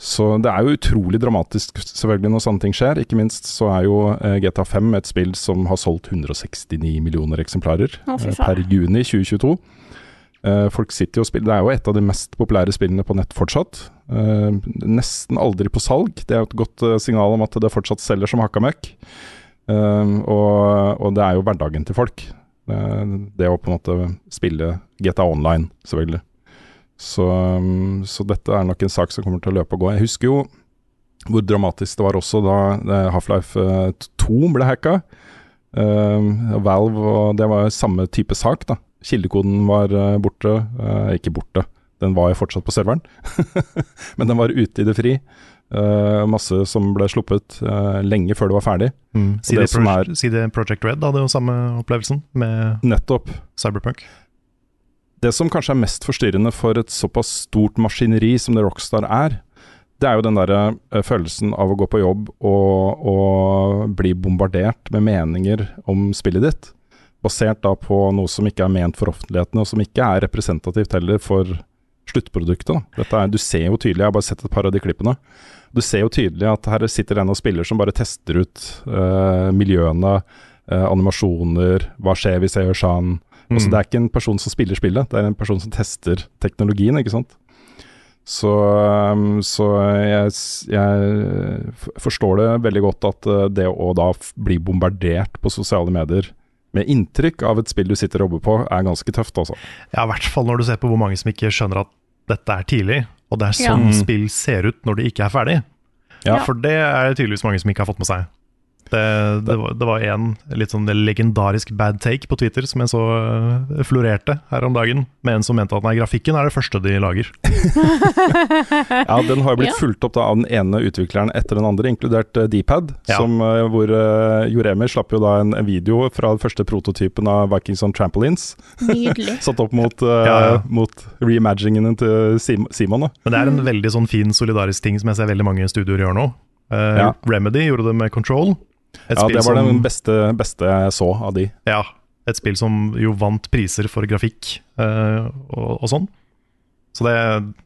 Så det er jo utrolig dramatisk selvfølgelig når sånne ting skjer. Ikke minst så er jo eh, GTA 5 et spill som har solgt 169 millioner eksemplarer Å, eh, per juni 2022. Eh, folk sitter jo og spiller Det er jo et av de mest populære spillene på nett fortsatt. Nesten aldri på salg. Det er jo et godt signal om at det fortsatt selger som hakka møkk. Og, og det er jo hverdagen til folk. Det å på en måte spille GTA Online, selvfølgelig. Så, um, så dette er nok en sak som kommer til å løpe og gå. Jeg husker jo hvor dramatisk det var også da eh, Half-Life eh, 2 ble hacka. Uh, Valve og Det var samme type sak, da. Kildekoden var eh, borte. Uh, ikke borte, den var jo fortsatt på serveren. Men den var ute i det fri. Uh, masse som ble sluppet eh, lenge før det var ferdig. Mm. Si, det, det Project Red hadde jo samme opplevelsen med nettopp Cyberpunk. Det som kanskje er mest forstyrrende for et såpass stort maskineri som det Rockstar er, det er jo den derre eh, følelsen av å gå på jobb og, og bli bombardert med meninger om spillet ditt, basert da på noe som ikke er ment for offentligheten, og som ikke er representativt heller for sluttproduktet. Er, du ser jo tydelig, jeg har bare sett et par av de klippene, du ser jo tydelig at her sitter en og spiller som bare tester ut eh, miljøene, eh, animasjoner, hva skjer hvis jeg gjør sånn, Altså, Mm. det er ikke en person som spiller spillet, det er en person som tester teknologien, ikke sant. Så, um, så jeg, jeg forstår det veldig godt at uh, det å da bli bombardert på sosiale medier med inntrykk av et spill du sitter og jobber på, er ganske tøft, altså. Ja, i hvert fall når du ser på hvor mange som ikke skjønner at dette er tidlig, og det er sånn ja. spill ser ut når det ikke er ferdig. Ja. For det er tydeligvis mange som ikke har fått med seg. Det, det, var, det var en litt sånn legendarisk bad take på Twitter som jeg så øh, florerte her om dagen, med en som mente at nei, grafikken er det første de lager. Ja, den har jo blitt Ja. fulgt opp da av den ene utvikleren etter den andre, inkludert uh, Dpad, Ja. som, uh, hvor uh, Joremi slapp jo da en, en video fra den første prototypen av Vikings on Trampolines, Nydelig. satt opp mot, uh, Ja, ja. mot reimaginingen til Simon. Da. Men det er en veldig sånn fin solidarisk ting som jeg ser veldig mange studioer gjør nå. Uh, Ja. Remedy gjorde det med Control. Et Ja, det var som- den beste, beste jeg så av de. Ja, et spill som jo vant priser for grafikk uh, og, og sånn. Så det,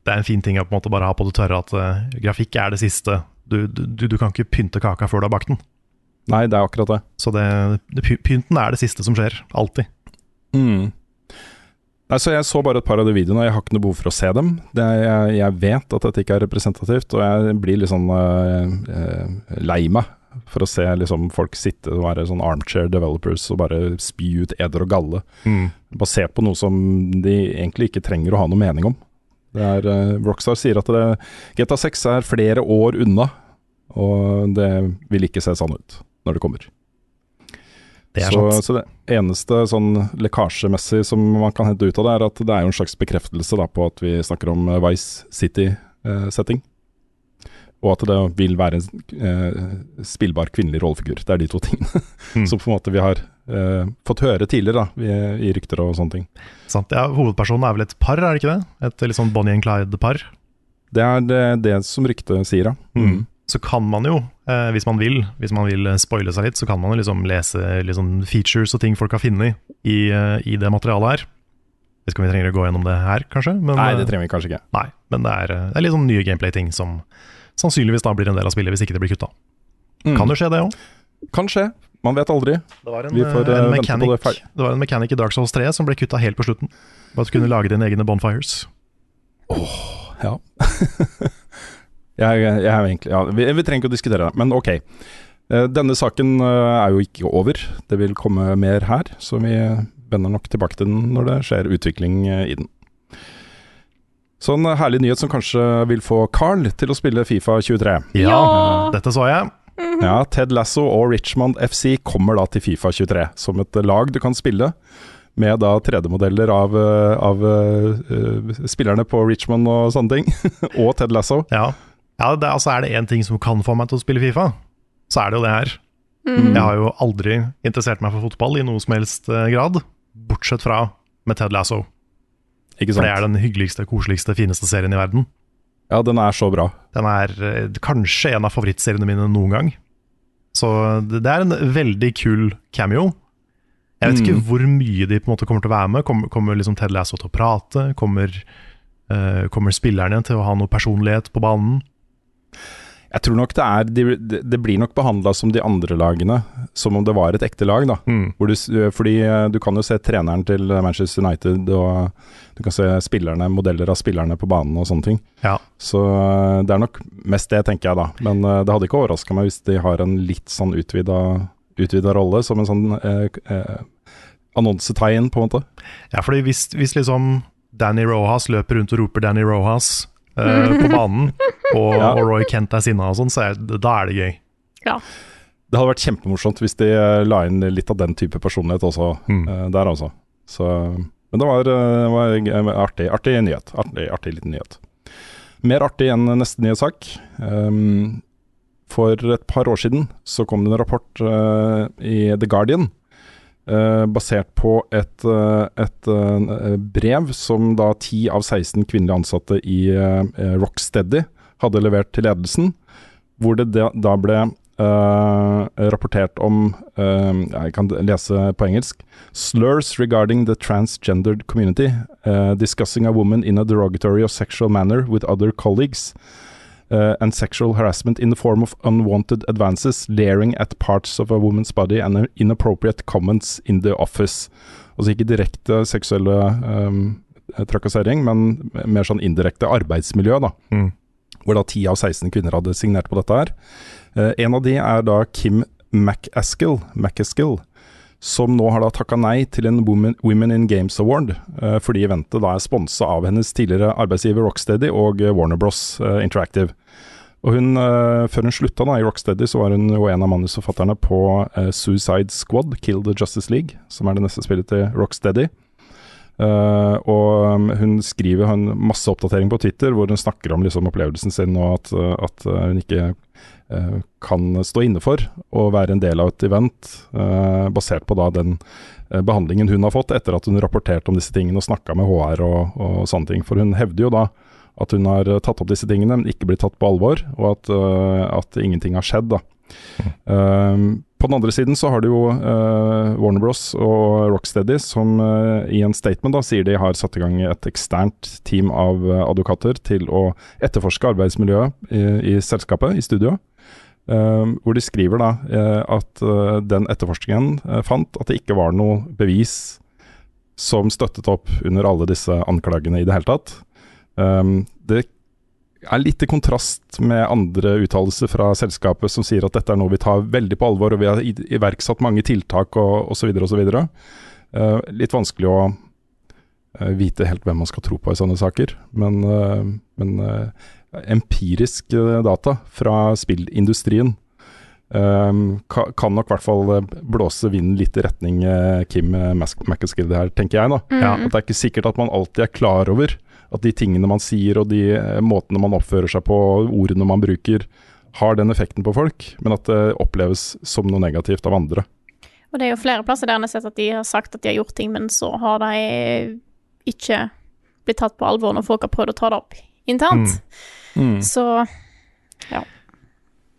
det er en fin ting å på en måte bare ha på det tørre at uh, grafikk er det siste. Du, du, du kan ikke pynte kaka før du har bakt den. Nei, det er akkurat det. Så det, det, pynten er det siste som skjer. Alltid. Mm. Nei, så Jeg så bare et par av de videoene, og jeg har ikke noe behov for å se dem. Det er, jeg, jeg vet at dette ikke er representativt, og jeg blir litt sånn uh, uh, lei meg for å se liksom, folk sitte og være sånn armchair developers og bare spy ut eder og galle. Basert på noe som de egentlig ikke trenger å ha noe mening om. Det er, uh, Rockstar sier at det, GTA 6 er flere år unna, og det vil ikke se sånn ut når det kommer. Det så, så det eneste sånn lekkasjemessig som man kan hente ut av det, er at det er jo en slags bekreftelse da, på at vi snakker om eh, Vice City-setting. Og at det vil være en eh, spillbar kvinnelig rollefigur. Det er de to tingene Mm. som på en måte vi har eh, fått høre tidligere, da, i, i rykter og sånne ting. Sant? Ja, hovedpersonen er vel et par, er det ikke det? Et litt sånn Bonnie and Clyde-par. Det er det, det som ryktet sier, ja. Mm. Så kan man jo, eh, hvis man vil, hvis man vil eh, spoile seg litt, så kan man jo liksom lese liksom features og ting folk har funnet i, eh, i det materialet her. Jeg vet ikke om vi trenger å gå gjennom det her, kanskje? Men, Nei, det eh, trenger vi kanskje ikke. Nei, men det er, det er litt sånn nye gameplay-ting som sannsynligvis da blir en del av spillet, hvis ikke det blir kutta. Mm. Kan det skje, det òg. Kan skje, man vet aldri. Det var en, eh, eh, en, mechanic, det det var en mechanic i Dark Souls 3 som ble kutta helt på slutten. Bare at du kunne lage dine egne bonfires. Ja. jeg, jeg jeg egentlig ja, vi, vi trenger ikke å diskutere det, men ok. Eh, Denne saken er jo ikke over. Det vil komme mer her, så vi vender nok tilbake til den når det skjer utvikling i den. Så en herlig nyhet som kanskje vil få Carl til å spille Fifa 23. Ja, dette så jeg. Ja, Ted Lasso og Richmond FC kommer da til Fifa 23 som et lag du kan spille. Med da 3D-modeller av, eh, av uh, spillerne på Richmond og sånne ting. og Ted Lasso. Ja, ja det, altså er det én ting som kan få meg til å spille Fifa, så er det jo det her. Mm. Jeg har jo aldri interessert meg for fotball i noe som helst eh, grad, bortsett fra med Ted Lasso. Ikke For det er den hyggeligste, koseligste, fineste serien i verden. Ja, den er så bra. Den er eh, kanskje en av favorittseriene mine noen gang. Så det, er en veldig kul cameo. Jeg vet ikke Mm. hvor mye de på en måte kommer til å være med. Kommer, kommer liksom Ted Lasso til å prate? Kommer, uh, kommer spillerne til å ha noe personlighet på banen? Jeg tror nok det er Det, det- blir nok behandla som de andre lagene, som om det var et ekte lag, da. Hvor du, fordi eh, du kan jo se treneren til Manchester United, og du kan se spillerne, modeller av spillerne på banen og sånne ting. Ja. Så eh, det er nok mest det, tenker jeg da. Men eh, det hadde ikke overraska meg hvis de har en litt sånn utvida, utvida rolle, som en sånn eh, eh, annonsetegn, på en måte. Ja, fordi hvis, hvis liksom Danny Rojas løper rundt og roper Danny Rojas eh, på banen, og, Ja. og Roy Kent er sinna og sånn, så er, da er det gøy. Ja. Det hadde vært kjempemorsomt hvis de eh, la inn litt av den type personlighet også mm. der, altså. Så, men det var, eh, var artig, artig nyhet. Artig, artig liten nyhet. Mer artig enn neste nyhetssak. Um, for et par år siden så kom det en rapport uh, i The Guardian uh, basert på et, uh, et eh, brev som da 10 av 16 kvinnelige ansatte i eh, Rocksteady hadde levert til ledelsen, hvor det da, ble Uh, rapportert om uh, Jeg kan lese på engelsk. Slurs regarding the transgendered community. Uh, discussing a woman in a derogatory or sexual manner with other colleagues. and sexual harassment in the form of unwanted advances, leering at parts of a woman's body and inappropriate comments in the office. Altså ikke direkte seksuelle um, trakassering, men mer sånn indirekte arbeidsmiljø, da Mm. Hvor da 10 av 16 kvinner hadde signert på dette her. Eh, en av de er da Kim MacAskill, MacAskill som nå har da takka nei til en Women, Women in Games Award, eh, fordi eventet da er sponsa av hennes tidligere arbeidsgiver Rocksteady og eh, Warner Bros. Interactive. Og hun, Før hun slutta da i Rocksteady, så var hun jo en av manusforfatterne på Suicide Squad, Kill the Justice League, som er det neste spillet til Rocksteady. Eh, og um, hun skriver har en masse oppdatering på Twitter hvor hun snakker om liksom, opplevelsen sin, og at, uh, at uh, hun ikke uh, kan stå inne for å være en del av et event, uh, basert på da den uh, behandlingen hun har fått etter at hun rapporterte om disse tingene og snakka med HR og, og sånne ting. For hun hevder jo da at hun har uh, tatt opp disse tingene, men ikke blitt tatt på alvor, og at, uh, at ingenting har skjedd. da. Um, på den andre siden så har du jo uh, Warner Bros og Rocksteady som uh, i en statement da sier de har satt i gang et eksternt team av uh, advokater til å etterforske arbeidsmiljøet i, i selskapet, i studio. Hvor de skriver da at den etterforskningen fant at det ikke var noe bevis som støttet opp under alle disse anklagene i det hele tatt. Um, det er litt i kontrast med andre uttalelser fra selskapet som sier at dette er noe vi tar veldig på alvor, og vi har iverksatt mange tiltak og osv. osv. Uh, litt vanskelig å uh, vite helt hvem man skal tro på i sånne saker, men, uh, men uh, empirisk data fra spillindustrien kan nok i hvert fall blåse vinden litt i retning uh, Kim McAskill her, tenker jeg. da. Ja. At det er ikke sikkert at man alltid er klar over at de tingene man sier og de eh, måtene man oppfører seg på, ordene man bruker, har den effekten på folk, men at det oppleves som noe negativt av andre. Og det er jo flere plasser der en har sett at de har sagt at de har gjort ting, men så har de ikke blitt tatt på alvor når folk har prøvd å ta det opp internt. Mm. Så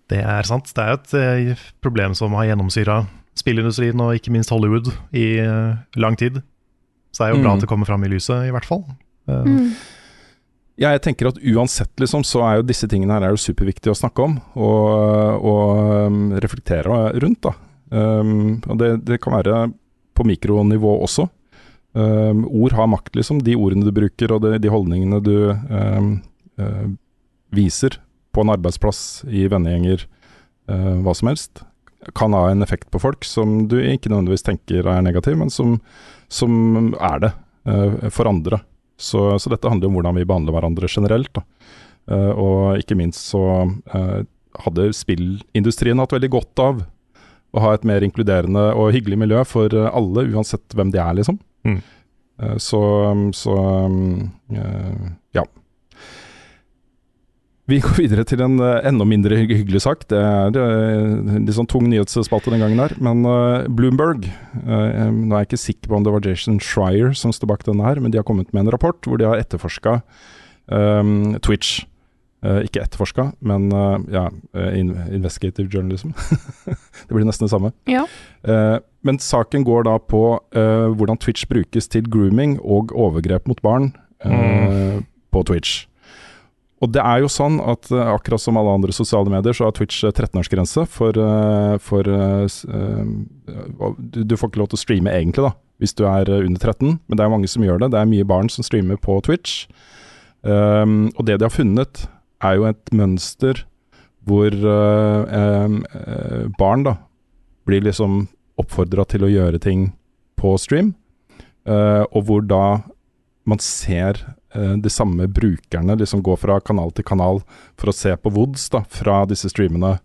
Det er sant. Det er jo et eh, problem som har gjennomsyra spillindustrien og ikke minst Hollywood i eh, lang tid. Så det er jo bra Mm. at det kommer fram i lyset, i hvert fall. Eh, mm. Ja, jeg tenker at uansett, liksom, så er jo disse tingene her er jo superviktige å snakke om og, og um, reflektere rundt, da. Um, og det, det kan være på mikronivå også. Um, ord har makt, liksom. De ordene du bruker og de, de holdningene du um, uh, viser på en arbeidsplass, i vennegjenger, uh, hva som helst, kan ha en effekt på folk som du ikke nødvendigvis tenker er negativ, men som, som er det uh, for andre. Så, så dette handler om hvordan vi behandler hverandre generelt. Eh, og ikke minst så uh, hadde spillindustrien hatt veldig godt av å ha et mer inkluderende og hyggelig miljø for eh, alle, uansett hvem de er, liksom. Mm. Uh, så, så eh, ja. Vi går videre til en eh, enda mindre hyggelig sak. Det er litt sånn tung nyhetsspalte den gangen her. Men eh, Bloomberg eh, Nå er jeg ikke sikker på om det var Jason Schreier som står bak denne her, men de har kommet med en rapport hvor de har etterforska um, Twitch. Uh, ikke etterforska, men uh, ja, in investigative journalism. det blir nesten det samme. ja. Uh, men saken går da på eh, hvordan Twitch brukes til grooming og overgrep mot barn mm. på Twitch. Og det er jo sånn at eh, akkurat som alle andre sosiale medier, så har Twitch eh, 13-årsgrense for, eh, for eh, eh, du, du får ikke lov til å streame egentlig, da, hvis du er under 13, men det er mange som gjør det. Det er mye barn som streamer på Twitch. Um, og det de har funnet, er jo et mønster hvor uh, um, uh, barn da blir liksom oppfordra til å gjøre ting på stream, uh, og hvor da man ser eh, de samme brukerne liksom gå fra kanal til kanal for å se på VODs da, fra disse streamene.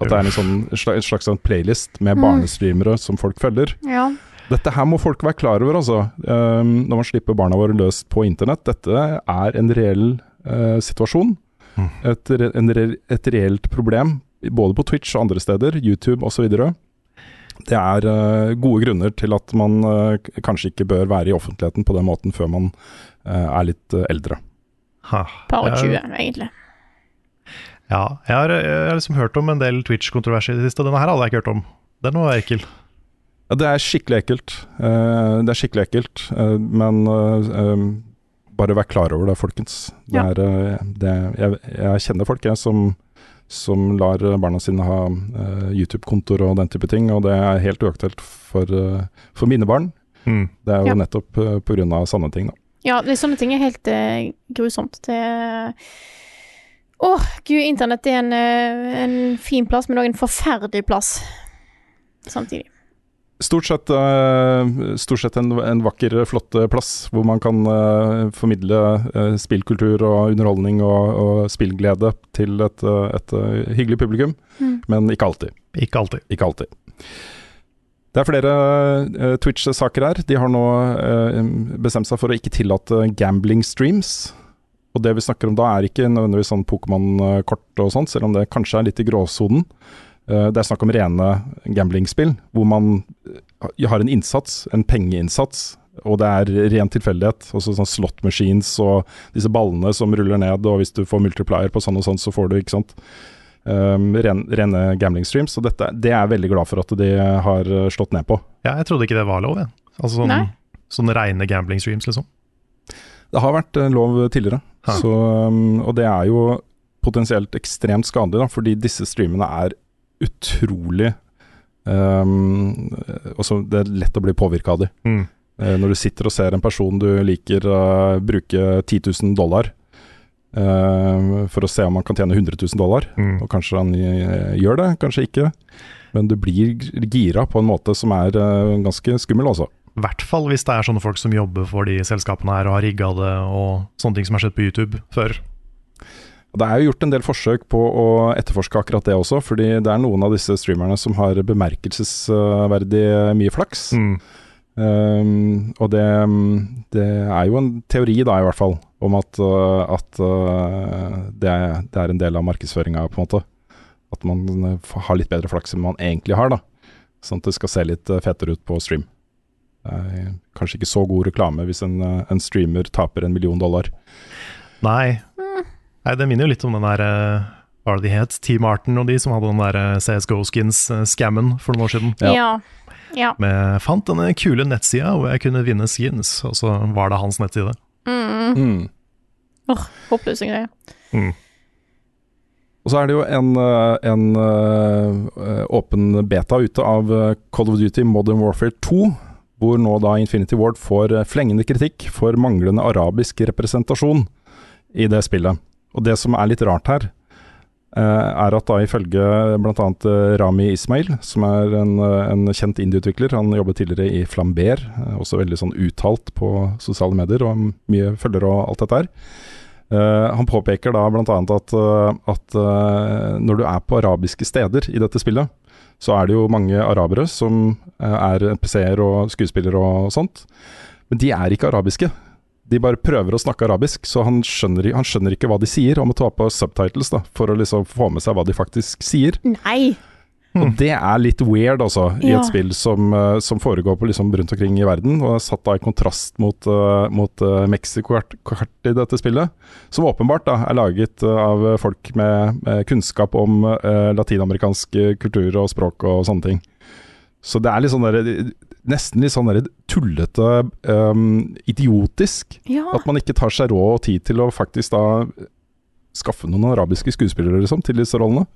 At det er en sånn en slags, en sånn playlist med Mm. barnestreamere som folk følger. ja. Dette her må folk være klar over, altså. Um, når man slipper barna våre løs på internett. Dette er en reell uh, situasjon. Mm. Et, re en re et reelt problem, både på Twitch og andre steder, YouTube osv. Det er uh, gode grunner til at man uh, kanskje ikke bør være i offentligheten på den måten før man uh, er litt eldre. ha. Par og Jeg- 20, egentlig. Ja, jeg har, jeg har liksom hørt om en del Twitch-kontroverser i det siste. Denne her hadde jeg ikke hørt om. Den var ekkel. Ja, det er skikkelig ekkelt. Eh, det er skikkelig ekkelt, men bare vær klar over det, folkens. Det Ja. er, det, jeg, jeg kjenner folk jeg, som, som lar barna sine ha eh, YouTube-kontoer og den type ting, og det er helt uaktuelt for, eh, for mine barn. Mm. Det er jo Ja. nettopp uh, pga. sanne ting, da. Ja, det, sånne ting er helt uh, grusomt. Det Åh, gud, internett er en, uh, en fin plass, men òg en forferdelig plass samtidig. Stort sett, eh, stort sett en, en vakker, flott eh, plass hvor man kan eh, formidle spillkultur og underholdning og, og spillglede til et, et hyggelig publikum, Mm. men ikke alltid. Ikke alltid. Ikke alltid. Det er flere uh, Twitch-saker her. De har nå uh, bestemt seg for å ikke tillate gambling streams. Og det vi snakker om da er ikke nødvendigvis sånn Pokémon-kort og sånt, selv om det kanskje er litt i gråsonen. Eh, det er snakk om rene gamblingspill, hvor man eh, har en innsats, en pengeinnsats, og det er ren tilfeldighet. Også sånn slot machines og disse ballene som ruller ned, og hvis du får multiplier på sånn og sånn, så får du, ikke sant. Um, ren, rene gambling streams. Og dette, det er jeg veldig glad for at de har eh, slått ned på. Ja, jeg trodde ikke det var lov, jeg. Altså sånn, sånn reine gambling streams, liksom. Det har vært lov tidligere, så, um, og det er jo potensielt ekstremt skadelig, da, fordi disse streamene er utrolig um, også Det er lett å bli påvirka av de. Mm. Uh, når du sitter og ser en person du liker uh, bruke 10 000 dollar uh, for å se om han kan tjene 100 000 dollar, Mm. og kanskje han eh, gjør det, kanskje ikke. Men du blir gira på en måte som er ganske skummel, altså. I hvert fall hvis det er sånne folk som jobber for de selskapene her og har rigga det og sånne ting som har skjedd på YouTube før. Det er jo gjort en del forsøk på å etterforske akkurat det også, fordi det er noen av disse streamerne som har bemerkelsesverdig mye flaks. Mm. Um, og det, det er jo en teori, da, i hvert fall, Om at, øh, at øh, det, er, det er en del av markedsføringa, på en måte. At man har litt bedre flaks enn man egentlig har, da. Sånn at det skal se litt fetere ut på stream. Er kanskje ikke så god reklame hvis en, en streamer taper en million dollar. Nei. Nei, det minner jo litt om den der eh, Hva var det de het? Team Arten og de som hadde den der eh, CSGO-skins-scammen for noen år siden. Ja. ja. Med, fant denne kule nettsida hvor jeg kunne vinne skins, og så var det hans nettside. Mm. Mm. Åh, håpløse greier. Og så er det jo en, en åpen beta ute av Call of Duty Modern Warfare 2, hvor nå da Infinity Ward får flengende kritikk for manglende arabisk representasjon i det spillet. Og det som er litt rart her, eh, er at da ifølge bl.a. Rami Ismail, som er en, øh, en kjent indieutvikler, han jobbet tidligere i Flamber, eh, også veldig sånn uttalt på sosiale medier og mye følgere og alt dette her. Uh, han påpeker da bl.a. at, at uh, når du er på arabiske steder i dette spillet, så er det jo mange arabere som eh, er PC-er og skuespillere og sånt. Men de er ikke arabiske. De bare prøver å snakke arabisk, så han skjønner, han skjønner ikke hva de sier. Han må ta på subtitles da, for å liksom få med seg hva de faktisk sier. Nei. Og det er litt weird, altså, i Ja. et spill som, eh, som foregår på liksom rundt omkring i verden, og er satt da i kontrast mot, uh, mot uh, Mexico-kart i dette spillet, som åpenbart da er laget eh, av folk med, med kunnskap om eh, latinamerikansk eh, kultur og språk og sånne ting. Så det er litt sånn der, nesten litt sånn der tullete, um, idiotisk, Ja. at man ikke tar seg råd og tid til å faktisk da skaffe noen arabiske skuespillere liksom, til disse rollene.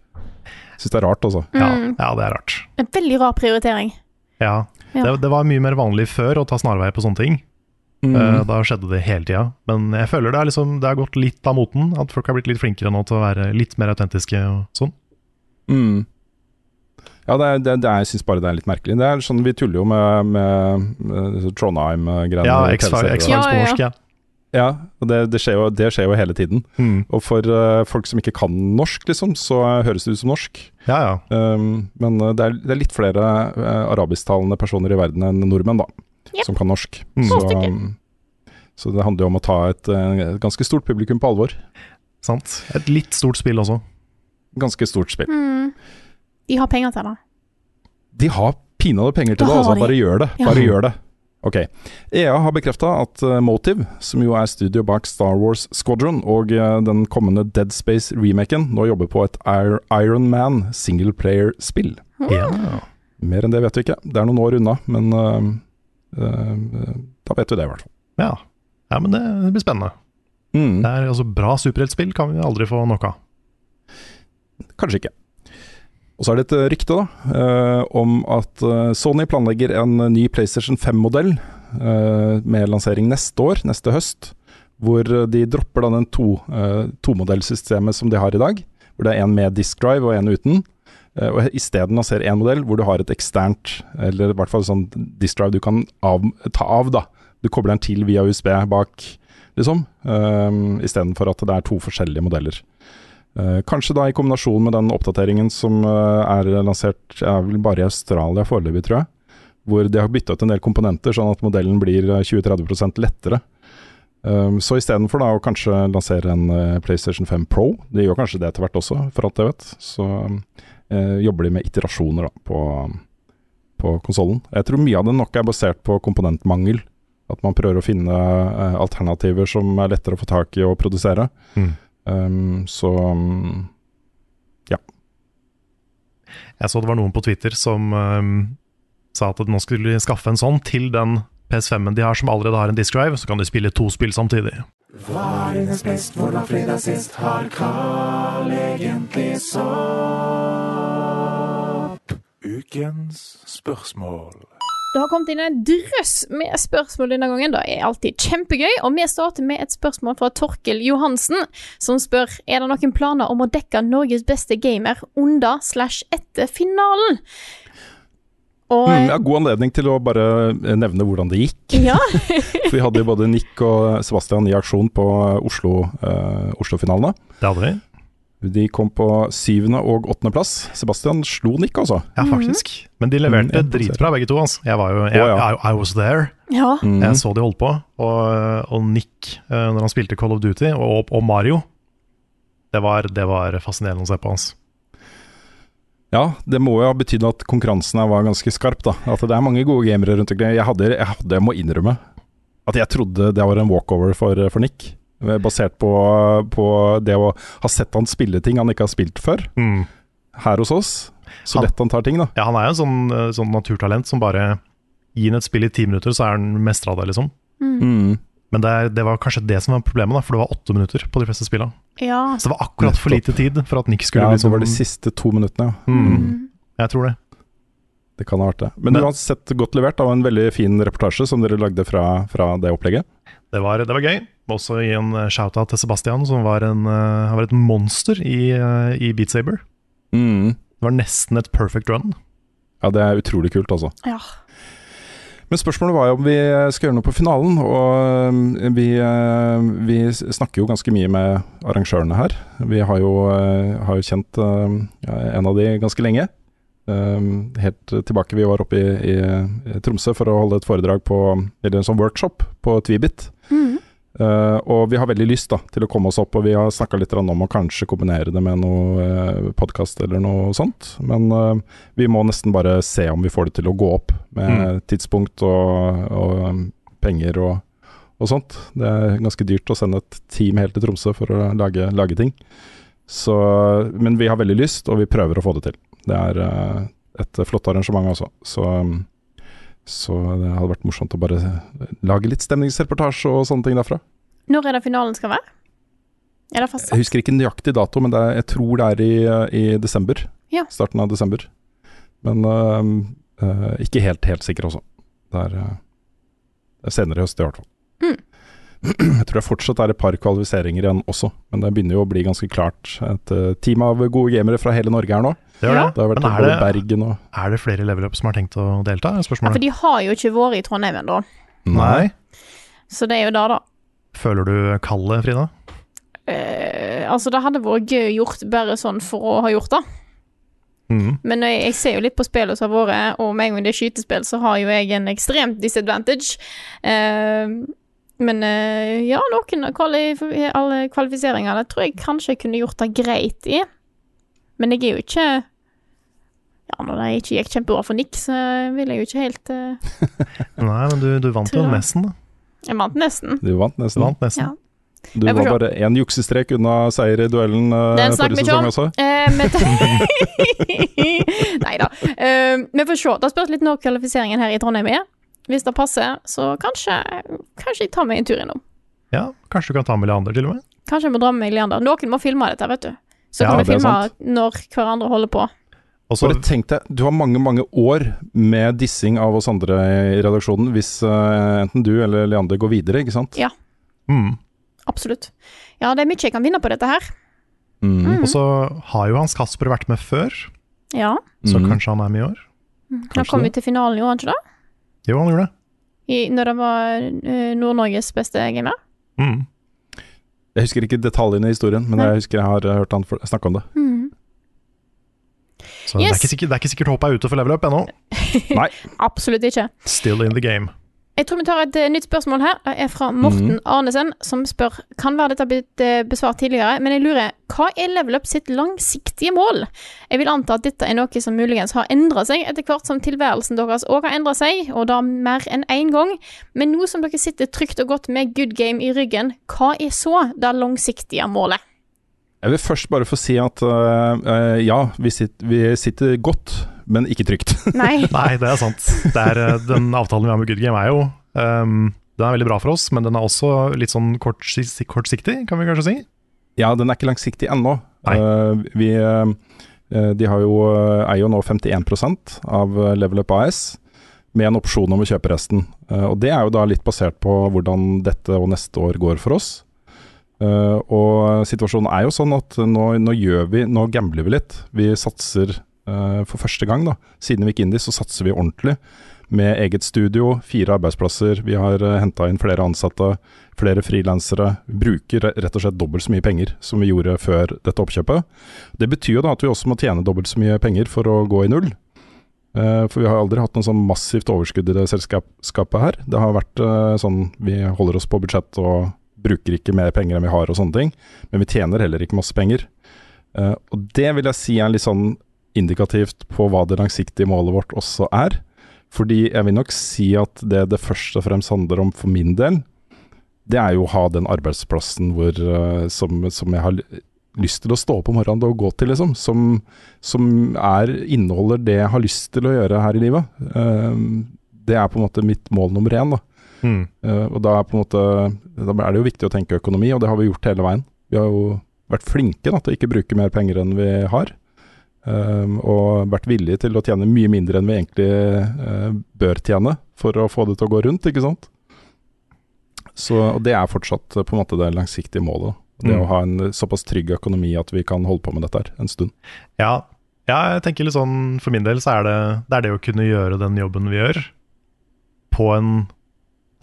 Syns det er rart, altså. Ja, Mm. ja, det er rart. En veldig rar prioritering. Ja. Ja. Det, det var mye mer vanlig før å ta snarvei på sånne ting. Mm. Eh, da skjedde det hele tida. Men jeg føler det, er liksom, det har gått litt av moten. At folk har blitt litt flinkere nå til å være litt mer autentiske og sånn. Mm. Ja, det er, det, det er, jeg syns bare det er litt merkelig. Det er sånn, Vi tuller jo med, med, med Trondheim-greiene. Ja, X-Files på Ja, ja, ja. norsk, ja. Ja, og det, det, skjer jo, det skjer jo hele tiden. Mm. Og for uh, folk som ikke kan norsk, liksom, så eh, høres det ut som norsk. Ja, ja. Um, men eh, det er, det er litt flere uh, arabisktalende personer i verden enn nordmenn, da, Yep. som kan norsk. Mm. Så, um, så det handler jo om å ta et, et ganske stort publikum på alvor. Sant. Et litt stort spill også. Ganske stort spill. Mm. De har penger til det. De har pinadø penger til deg det, altså. de. Bare gjør det. Ja. Gjør det. Ok. EA har bekrefta at eh, Motive, som jo er studio bak Star Wars Squadron og eh, den kommende Dead Space-remaken, nå jobber på et Iron Man singleplayer-spill. Ja. Mer enn det vet vi ikke. Det er noen år unna, men uh, uh, da vet vi det, i hvert fall. ja. ja men det, det blir spennende. Mm, Det er altså Bra superheltspill kan vi aldri få nok av. kanskje ikke. Og så er det et eh, rykte da, eh, om at eh, Sony planlegger en ny PlayStation 5-modell eh, med lansering neste år, neste høst, hvor de dropper da den to, tomodellsystemet som de har i dag, hvor det er en med disk drive og en uten, og isteden lanserer en modell hvor du har et eksternt, eller i hvert fall sånn disk drive du kan av, ta av da. Du kobler den til via USB bak, liksom, um, istedenfor at det er to forskjellige modeller. Eh, kanskje da i kombinasjon med den oppdateringen som eh, er lansert er vel bare i Australia foreløpig, tror jeg. Hvor de har bytta ut en del komponenter, sånn at modellen blir eh, 20-30 lettere. Um, så istedenfor å kanskje lansere en eh, PlayStation 5 Pro, de gjør kanskje det etter hvert også, for alt jeg vet, så eh, jobber de med iterasjoner da, på, på konsollen. Jeg tror mye av det nok er basert på komponentmangel. At man prøver å finne eh, alternativer som er lettere å få tak i og produsere. Mm. Um, så um, Jeg så det var noen på Twitter som um, sa at nå skulle de skaffe en sånn til den PS5-en de har som allerede har en disk drive, så kan de spille to spill samtidig. Hva er dines best, hvor var fredag sist? Har Carl egentlig sopp? Ukens spørsmål. Det har kommet inn en drøss med spørsmål denne gangen. Det er alltid kjempegøy. Og vi starter med et spørsmål fra Torkel Johansen, som spør Er det noen planer om å dekke Norges beste gamer under slash etter finalen. Og mm, ja, God anledning til å bare eh, nevne hvordan det gikk. ja. For vi hadde jo både Nick og Sebastian i aksjon på Oslo, eh, Oslo-finalene. Det hadde vi. De kom på syvende og åttendeplass. Sebastian slo Nick, altså. Ja, faktisk. Men de leverte Mm, dritbra, begge to. Altså. Jeg var jo jeg, oh, ja. I, I was there. Ja. Mm. Jeg så de holdt på. Og, og Nick, eh, når han spilte Call of Duty, og, og Mario det var, det var fascinerende å se på. hans Ja, det må jo ha betydd at konkurransen var ganske skarp, da. At det er mange gode gamere rundt omkring. Jeg hadde, jeg hadde, jeg må innrømme, at jeg trodde det var en walkover for, for Nick. Basert på, på det å ha sett han spille ting han ikke har spilt før, her hos oss. Så Han- lett han tar ting, da. Ja, Han er jo en sånn, eh, sånn naturtalent som bare Gi ham et spill i ti minutter, så er han mestra det, liksom. Mm. Men det, er, det var kanskje det som var problemet, da, for det var åtte minutter på de fleste spillene. ja. Så det var akkurat for lite tid for at Nick skulle Ja, liksom det var de siste to minuttene, ja. Mm. Jeg tror det. Det kan ha vært det. Men, Men- uansett godt levert av en veldig fin reportasje som dere lagde fra, fra det opplegget. Det var, det var gøy. Også gi en eh, shout-out til Sebastian, som var, en, eh, han var et monster i, eh, i Beat Saber. Mm. Det var nesten et perfect run. Ja, det er utrolig kult, altså. ja. Men spørsmålet var jo om vi skal gjøre noe på finalen, og vi, vi snakker jo ganske mye med arrangørene her. Vi har jo, har jo kjent en av de ganske lenge. Helt tilbake vi var oppe i, i, i Tromsø for å holde et foredrag på Eller en sånn workshop på Tvibit. Mm. Uh, og vi har veldig lyst da, til å komme oss opp, og vi har snakka litt om å kanskje kombinere det med noe uh, podkast eller noe sånt. Men uh, vi må nesten bare se om vi får det til å gå opp, med Mm. tidspunkt og, og um, penger og, og sånt. Det er ganske dyrt å sende et team helt til Tromsø for å lage, lage ting. Så, men vi har veldig lyst, og vi prøver å få det til. Det er uh, et flott arrangement, altså. Så um, så det hadde vært morsomt å bare lage litt stemningsreportasje og sånne ting derfra. Når er det finalen skal være? Er det Jeg husker ikke nøyaktig dato, men det er, jeg tror det er i, i desember. Ja. Starten av desember. Men uh, uh, ikke helt, helt sikker også. Det er, uh, er senere i høst i hvert fall. Mm. Jeg tror det fortsatt er et par kvalifiseringer igjen også, men det begynner jo å bli ganske klart. Et øh, team av gode gamere fra hele Norge her nå. Det det. Det har vært er det, Bergen og er det flere level up som har tenkt å delta? er Ja, for de har jo ikke vært i Trondheim ennå, Nei. så det er jo da, da. Føler du kallet, Frida? Eh, altså, det hadde vært gøy gjort bare sånn for å ha gjort det. Mm. Men jeg, jeg ser jo litt på spillet som har vært, og med en gang det er skytespill, så har jo jeg en ekstremt disadvantage. Eh, men eh, ja, noen alle kvalifiseringene tror jeg kanskje jeg kunne gjort det greit i. Men jeg er jo ikke Ja, når det ikke gikk kjempebra for Nick, så vil jeg jo ikke helt uh, Nei, men du, du vant jo nesten, da. Jeg vant nesten. Du vant nesten. vant nesten. Ja. Du var se. bare én juksestrek unna seier i duellen uh, Den forrige sesong også. Uh, men- Nei da. Uh, vi får se. Det spørs litt når kvalifiseringen her i Trondheim er. Hvis det passer, så kanskje, kanskje jeg tar meg en tur innom. Ja, kanskje du kan ta med Leander, til og med? Kanskje jeg må dra med meg Leander. Noen må filme dette, vet du. Så Ja, kan vi filme sant. når hverandre holder på. Og så Bare tenk deg, du har mange mange år med dissing av oss andre i redaksjonen hvis uh, enten du eller Leander går videre, ikke sant? Ja. mm. Absolutt. Ja, det er mye jeg kan vinne på dette her. Mm. Og så har jo Hans Kasper vært med før, Ja. så Mhm. kanskje han er med i år? Han kom jo til finalen, i år, ikke det? Jo, han gjorde det. I, når han var eh, Nord-Norges beste gamer. Mm. Jeg husker ikke detaljene i historien, men Nei. jeg husker jeg har øh, hørt han snakke om det. Mm. Så det, er ikke sikkert, det er ikke sikkert håpet er ute for level up ennå. Absolutt ikke. Still in the game. Jeg tror vi tar et eh, nytt spørsmål her. Det er fra Morten Mhm. Arnesen, som spør Kan være dette har blitt eh, besvart tidligere, men jeg lurer Hva er Level Up sitt langsiktige mål? Jeg vil anta at dette er noe som muligens har endra seg etter hvert som tilværelsen deres òg har endra seg, og da mer enn én gang. Men nå som dere sitter trygt og godt med good game i ryggen, hva er så det langsiktige målet? Jeg vil først bare få si at uh, uh, ja, vi sitter, vi sitter godt, men ikke trygt. Nei. Nei, det er sant. Det er, eh, den avtalen vi har med Good Game er jo um, Den er veldig bra for oss, men den er også litt sånn kortsiktig, kortsiktig, kan vi kanskje si. Ja, den er ikke langsiktig ennå. Øh, vi, øh, de har jo, eier jo nå 51 av Level Up AS, med en opsjon om å kjøpe resten. Og Det er jo da litt basert på hvordan dette og neste år går for oss. Og situasjonen er jo sånn at nå, nå gjør vi, nå gambler vi litt. Vi satser for første gang, da. Siden vi gikk inn dit, så satser vi ordentlig med eget studio, fire arbeidsplasser. Vi har uh, henta inn flere ansatte, flere frilansere. Bruker rett og slett dobbelt så mye penger som vi gjorde før dette oppkjøpet. Det betyr jo da at vi også må tjene dobbelt så mye penger for å gå i null. Uh, For vi har aldri hatt noe sånn massivt overskudd i det selskapet her. Det har vært uh, sånn vi holder oss på budsjett og bruker ikke mer penger enn vi har og sånne ting. Men vi tjener heller ikke masse penger. Uh, Og det vil jeg si er litt sånn indikativt på hva det langsiktige målet vårt også er. Fordi jeg vil nok si at det det først og fremst handler om for min del, det er jo å ha den arbeidsplassen hvor, eh, som, som jeg har lyst til å stå opp om morgenen og gå til, liksom. Som, som er, inneholder det jeg har lyst til å gjøre her i livet. Eh, det er på en måte mitt mål nummer én. Da. Mm. Eh, og da er, måte, da er det jo viktig å tenke økonomi, og det har vi gjort hele veien. Vi har jo vært flinke da, til å ikke bruke mer penger enn vi har. Eh, og vært villige til å tjene mye mindre enn vi egentlig uh, bør tjene for å få det til å gå rundt, ikke sant. Så, og det er fortsatt eh, på en måte det langsiktige målet. Det Mm. å ha en såpass trygg økonomi at vi kan holde på med dette her en stund. Ja, ja, jeg tenker litt sånn For min del så er det det, er det å kunne gjøre den jobben vi gjør, på en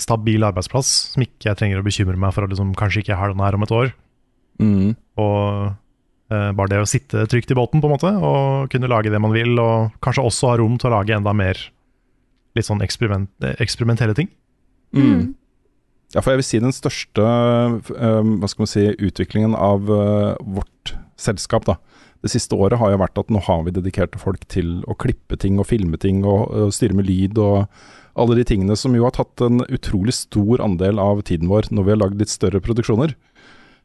stabil arbeidsplass, som ikke jeg trenger å bekymre meg for at liksom, kanskje ikke jeg har den her om et år. Mm. Og bare det å sitte trygt i båten, på en måte, og kunne lage det man vil, og kanskje også ha rom til å lage enda mer litt sånn eksperiment, eh, eksperimentelle ting. Mm. Ja, for jeg vil si den største eh, hva skal man si, utviklingen av eh, vårt selskap da. det siste året har jo vært at nå har vi dedikerte folk til å klippe ting og filme ting og, og styre med lyd og alle de tingene som jo har tatt en utrolig stor andel av tiden vår når vi har lagd litt større produksjoner.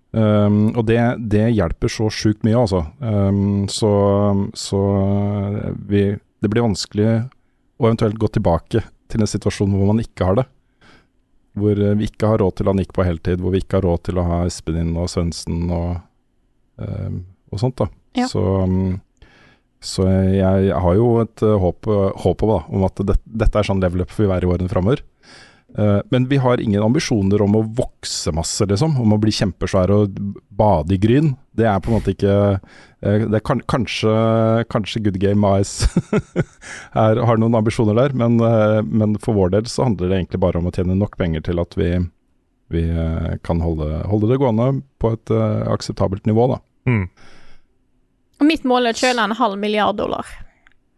Um, og det, det hjelper så sjukt mye, altså. Um, så så vi, det blir vanskelig å eventuelt gå tilbake til en situasjon hvor man ikke har det. Hvor eh, vi ikke har råd til å ha Nick på heltid, hvor vi ikke har råd til å ha Espen inn og Svendsen og, um, og sånt. da. Ja. Så, så jeg, jeg har jo et uh, håp, håp om, da, om at det, dette er sånn level up vil være i årene framover. Eh, men vi har ingen ambisjoner om å vokse masse, liksom. Om å bli kjempesvær og bade i gryn. Det er på en måte ikke eh, det er kan, kanskje, kanskje Good Game Eyes er, har noen ambisjoner der, men, eh, men for vår del så handler det egentlig bare om å tjene nok penger til at vi, vi kan holde, holde det gående på et akseptabelt nivå, da. Mm. Og mitt mål er å kjøle en halv milliard dollar.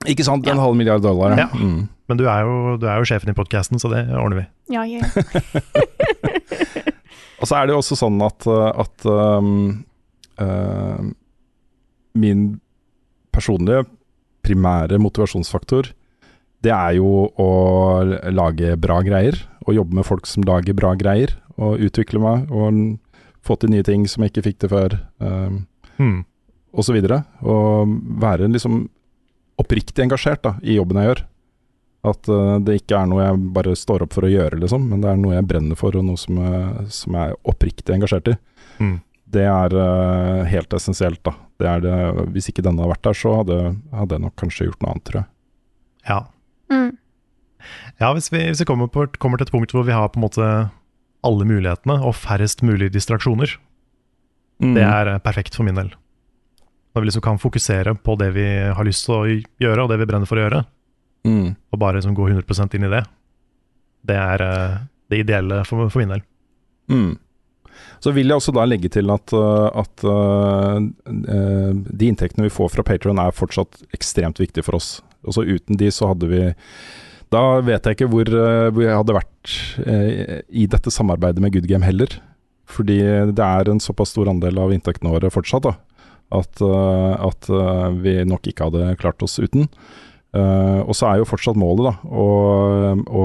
Ikke sant? En halv milliard dollar, Ja. Mm. Men du er, jo, du er jo sjefen i podkasten, så det ordner vi. Ja, ja. Og så er det jo også sånn at, uh, at um, uh, min personlige primære motivasjonsfaktor, det er jo å lage bra greier. Og jobbe med folk som lager bra greier. Og utvikle meg og få til nye ting som jeg ikke fikk til før. Um, Mm. og så videre. Og være liksom oppriktig engasjert da, i jobben jeg gjør. At uh, det ikke er noe jeg bare står opp for å gjøre, liksom, men det er noe jeg brenner for, og noe som, jeg- som jeg er oppriktig engasjert i. Mm. Det er uh, helt essensielt, da. Det er det, hvis ikke denne hadde vært der, så hadde, hadde jeg nok kanskje gjort noe annet, tror jeg. Ja. Mm. Ja, hvis vi, hvis vi kommer, på, kommer til et punkt hvor vi har på en måte alle mulighetene og færrest mulig distraksjoner, Mm. det er eh, perfekt for min del. Når vi liksom kan fokusere på det vi har lyst til å gjøre, og det vi brenner for å gjøre, Mm. og bare liksom gå 100% inn i det, det er eh, det ideelle for, for min del. Mm. Så vil jeg også da legge til at, uh, at uh, de inntektene vi får fra Patron er fortsatt ekstremt viktige for oss. Også uten de så hadde vi Da vet jeg ikke hvor, vi hvor jeg hadde vært uh, i dette samarbeidet med Good Game heller. Fordi det er en såpass stor andel av inntektene våre fortsatt da, at, uh, at uh, vi nok ikke hadde klart oss uten. Uh, og så er jo fortsatt målet da, å, å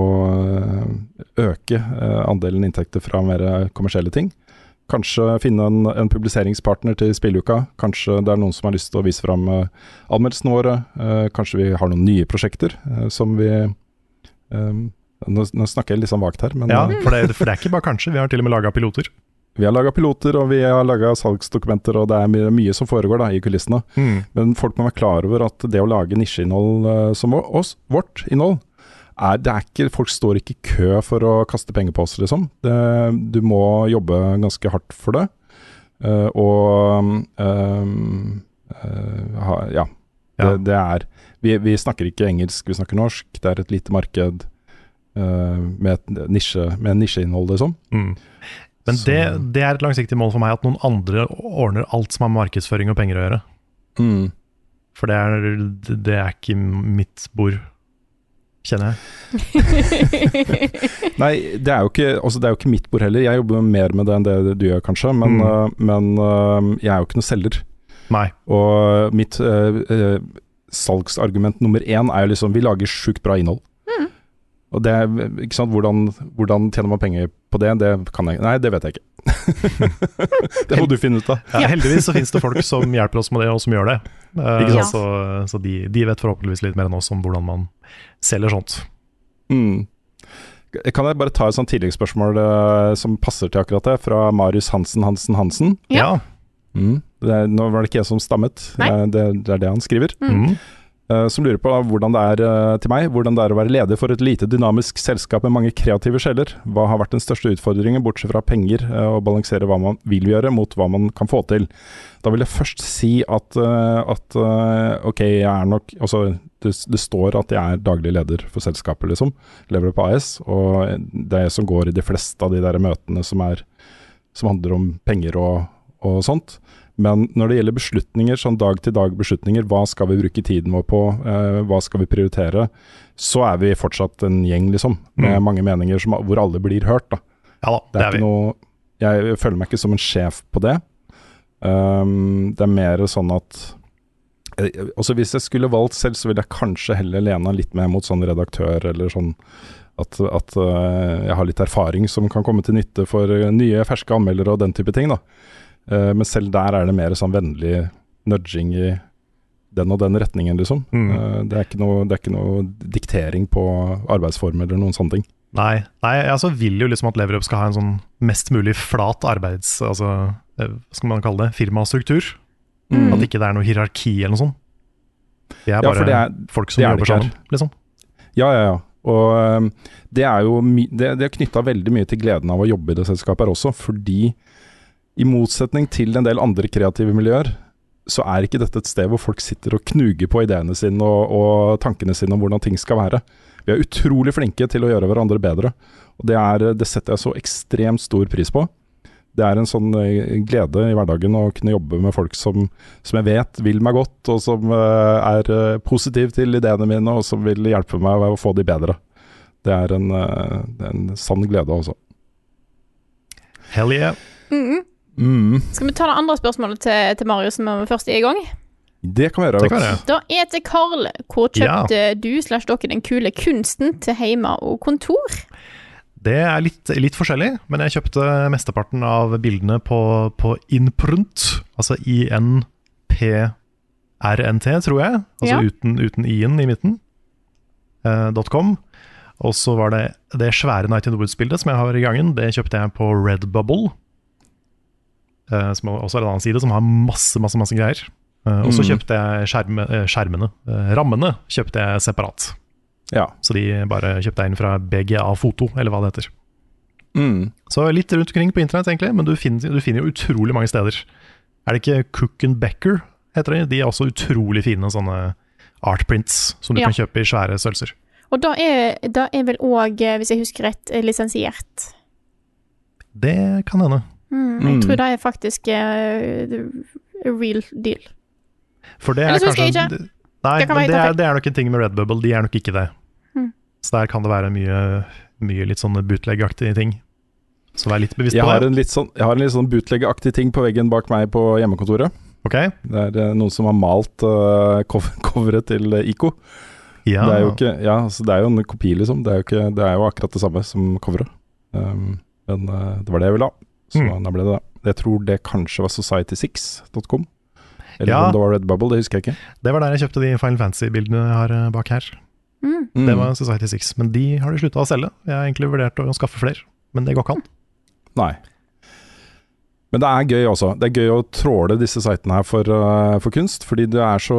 øke andelen inntekter fra mer kommersielle ting. Kanskje finne en, en publiseringspartner til spilluka. Kanskje det er noen som har lyst til å vise fram anmeldelsene våre. Kanskje vi har noen nye prosjekter som vi um, nå, nå snakker jeg litt sånn vagt her, men Ja, for det, for det er ikke bare kanskje, vi har til og med laga piloter. Vi har laga piloter og vi har laga salgsdokumenter, og det er mye, som foregår da, i kulissene. Mm. Men folk må være klar over at det å lage nisjeinnhold uh, som oss, vårt innhold, er, det er ikke, folk står ikke i kø for å kaste penger på oss, liksom. Det, du må jobbe ganske hardt for det. Uh, og um, uh, ha, ja, Ja. Det, det er vi, vi snakker ikke engelsk, vi snakker norsk. Det er et lite marked uh, med et nisje, med nisjeinnhold, liksom. Mm. Men det, det er et langsiktig mål for meg, at noen andre ordner alt som har med markedsføring og penger å gjøre. Mm. For det er, det er ikke mitt bord, kjenner jeg. Nei, det er, jo ikke, altså det er jo ikke mitt bord heller. Jeg jobber mer med det enn det du gjør, kanskje. Men, Mm. uh, men uh, jeg er jo ikke noe selger. Nei. Og mitt uh, eh, salgsargument nummer én er jo liksom Vi lager sjukt bra innhold. Mm. Og det er, ikke sant, hvordan, hvordan tjener man penger på det? Det kan jeg Nei, det vet jeg ikke. det må du finne ut av. Ja, heldigvis så finnes det folk som hjelper oss med det, og som gjør det. Uh, Ikke sant? Så, så de, de vet forhåpentligvis litt mer enn oss om hvordan man selger sånt. Mm. Kan jeg bare ta et sånt tilleggsspørsmål uh, som passer til akkurat det, fra Marius Hansen Hansen Hansen? Ja. Mm. Det er, nå var det ikke jeg som stammet, Eh, det, det er det han skriver. Mm. Eh, som lurer på hvordan det er eh, til meg, hvordan det er å være leder for et lite dynamisk selskap med mange kreative sjeler. Hva har vært den største utfordringen, bortsett fra penger, eh, å balansere hva man vil gjøre mot hva man kan få til. Da vil jeg først si at, at ok, jeg er nok Altså, det, det står at jeg er daglig leder for selskapet, liksom. Lever på AS. Og det er jeg som går i de fleste av de der møtene som, er, som handler om penger og, og sånt. Men når det gjelder beslutninger, sånn dag-til-dag-beslutninger, hva skal vi bruke tiden vår på, eh, hva skal vi prioritere, så er vi fortsatt en gjeng, liksom. Med Mm. mange meninger som, hvor alle blir hørt, da. Ja da, Det er, vi. noe Jeg føler meg ikke som en sjef på det. Um, det er mer sånn at eh, også Hvis jeg skulle valgt selv, så ville jeg kanskje heller lena litt mer mot sånn redaktør, eller sånn at, at eh, jeg har litt erfaring som kan komme til nytte for eh, nye, ferske anmeldere og den type ting. da. Eh, men selv der er det mer sånn vennlig nudging i den og den retningen, liksom. Mm. Eh, det, er ikke noe, det er ikke noe diktering på arbeidsformer eller noen sånne ting. Nei, nei, jeg altså vil jo liksom at Leverup skal ha en sånn mest mulig flat arbeids... Altså, eh, hva skal man kalle det? Firmastruktur. Mm. At ikke det er noe hierarki eller noe sånt. Det er bare ja, det er, folk som er jobber sammen, liksom. Ja, ja, ja. Og det er jo det, det er knytta veldig mye til gleden av å jobbe i det selskapet her også, fordi i motsetning til en del andre kreative miljøer, så er ikke dette et sted hvor folk sitter og knuger på ideene sine og, og tankene sine om hvordan ting skal være. Vi er utrolig flinke til å gjøre hverandre bedre, og det, er, det setter jeg så ekstremt stor pris på. Det er en sånn eh, glede i hverdagen å kunne jobbe med folk som, som jeg vet vil meg godt, og som eh, er eh, positiv til ideene mine, og som vil hjelpe meg å få de bedre. Det er en, det er en sann glede, altså. Hell yeah. Mm. Mm, Skal vi ta det andre spørsmålet til, til Marius når vi først er i gang? det kan vi gjøre. Det kan Da er til Karl. Hvor kjøpte du slash dere den kule kunsten til hjemme og kontor? Det er litt, litt forskjellig, men jeg kjøpte mesteparten av bildene på, på Inprunt, altså INPRNT, tror jeg, altså Ja. uten, uten i-en i midten, Uh, .com. Og så var det det svære Night in the Woods-bildet som jeg har i gangen, det kjøpte jeg på Redbubble, som også er en annen side, som har masse, masse, masse greier. Eh, og så Mm. kjøpte jeg skjerme, eh, skjermene, eh, rammene kjøpte jeg separat. Ja. Så de bare kjøpte jeg inn fra BGA Foto, eller hva det heter. Mm. Så litt rundt omkring på internett, egentlig, men du finner, du finner jo utrolig mange steder. Er det ikke Cook and Becker, heter de? De er også utrolig fine sånne artprints som du Ja. kan kjøpe i svære størrelser. Og da er, da er vel òg, hvis jeg husker rett, eh, lisensiert. Det kan hende. Mm, jeg Mm. tror det er faktisk uh, real deal. For det er jeg kanskje ikke. Nei, Det kan men det er, det er nok en ting med Redbubble. De er nok ikke det. Mm. Så der kan det være mye, mye litt sånne bootleg-aktige ting. Så vær litt bevisst Jeg på har det. en litt sånn, jeg har en litt sånn bootleggeaktig ting på veggen bak meg på hjemmekontoret. Okay. Det er eh, noen som har malt uh, coveret til ICO. Ja. Det er jo ikke Ja, altså det er jo en kopi, liksom. Det er jo, ikke, det er jo akkurat det samme som coveret. Um, men uh, det var det jeg ville ha, så Mm. da ble det det. Jeg tror det kanskje var society6.com. Eller Ja. om det var Redbubble, det husker jeg ikke. Det var der jeg kjøpte de Final Fantasy-bildene jeg har eh, bak her. Mm. Mm. Det var Society 6, men de har de slutta å selge. Jeg har egentlig vurdert å skaffe flere, men det går ikke an. Nei. Men det er gøy også. Det er gøy å tråle disse sitene her for, uh, for kunst, fordi du, er så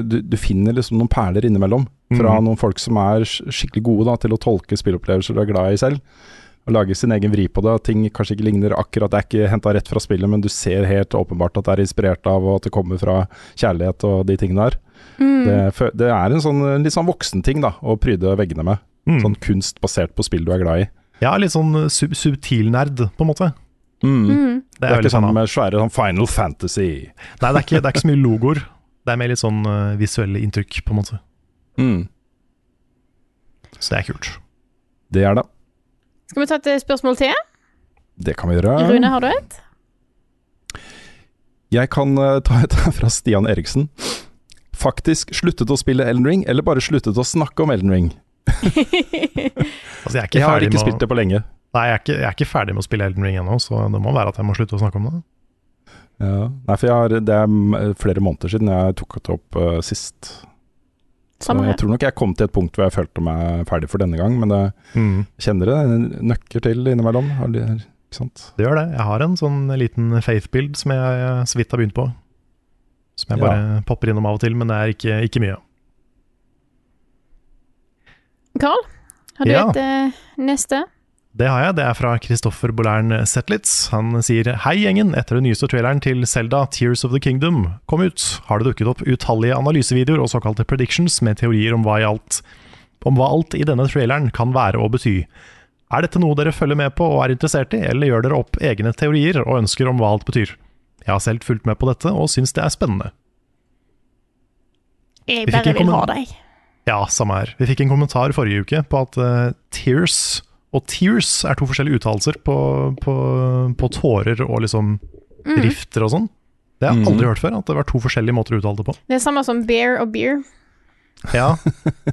du, du finner liksom noen perler innimellom fra mm. noen folk som er skikkelig gode da, til å tolke spillopplevelser du er glad i selv. Og lage sin egen vri på det. Ting kanskje ikke ligner akkurat, det er ikke henta rett fra spillet, men du ser helt åpenbart at det er inspirert av, og at det kommer fra kjærlighet og de tingene der. Mm. Det, det er en sånn litt sånn voksenting da, å pryde veggene med. Mm. Sånn kunst basert på spill du er glad i. Ja, litt sånn sub subtil nerd, på en måte. Mm. Mm. Det Det er, er ikke sånn sånn med svære sånn Final Fantasy. Nei, det er, ikke, det er ikke så mye logoer. Det er mer litt sånn uh, visuelle inntrykk, på en måte. Mm. Så det er kult. Det er det. Skal vi ta et spørsmål til? Det kan vi gjøre. Rune, har du et? Jeg kan eh, ta et fra Stian Eriksen. Faktisk sluttet å spille Elden Ring, eller bare sluttet å snakke om Elden Ring? Altså, jeg er ikke Jeg har ikke med spilt det på lenge. Nei, jeg er, ikke, jeg er ikke ferdig med å spille Elden Ring ennå, så det må være at jeg må slutte å snakke om det. Ja. Nei, for jeg har, det er flere måneder siden jeg tok det opp uh, sist. Samme her. jeg tror nok jeg kom til et punkt hvor jeg følte meg ferdig for denne gang, men det Mm. kjenner det nøkker til innimellom. Det- Ikke sant? Det gjør det. Jeg har en sånn liten faith-bild som jeg eh, så vidt har begynt på. Som jeg Ja. bare popper innom av og til, men det er ikke, ikke mye. Carl, har du Ja. et uh, neste? Det har jeg. Det er fra Kristoffer Bolern Zetlitz. Han sier Hei, gjengen. Etter den nyeste traileren til Zelda Tears of the Kingdom kom ut, har det dukket opp utallige analysevideoer og såkalte predictions med teorier om hva, alt, om hva alt i denne traileren kan være og bety. Er dette noe dere følger med på og er interessert i, eller gjør dere opp egne teorier og ønsker om hva alt betyr? Jeg har selv fulgt med på dette og syns det er spennende. Jeg bare vil ha deg. Ja, samme her. Vi fikk en kommentar forrige uke på at uh, tears og tears er to forskjellige uttalelser på, på, på tårer og liksom Mm. rifter og sånn. Det har jeg Mm. aldri hørt før, at det var to forskjellige måter å uttale det på. Det er samme som bear og beer. Ja.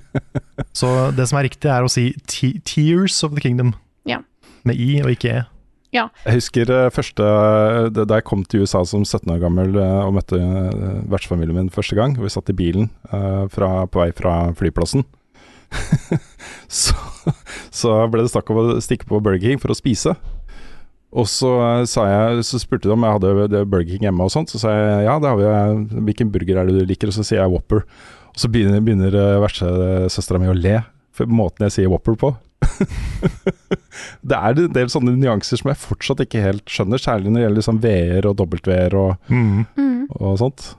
Så det som er riktig, er å si te Tears of the Kingdom. Ja. Med i og ikke e. Ja. Jeg husker eh, første Da jeg kom til USA som 17 år gammel eh, og møtte eh, vertsfamilien min første gang, vi satt i bilen eh, fra, på vei fra flyplassen, så, så ble det snakk om å stikke på Burger King for å spise. Og så, eh, sa jeg, så spurte de om jeg hadde Burger King hjemme og sånt. Så sa jeg ja, det har vi. eh, Hvilken burger er det du liker? Og så sier jeg Whopper. Og så begynner, begynner versesøstera vertsesøstera mi å le for måten jeg sier Whopper på. det er en del sånne nyanser som jeg fortsatt ikke helt skjønner, særlig når det gjelder liksom VR og W-er og, Mm. Mm. og sånt.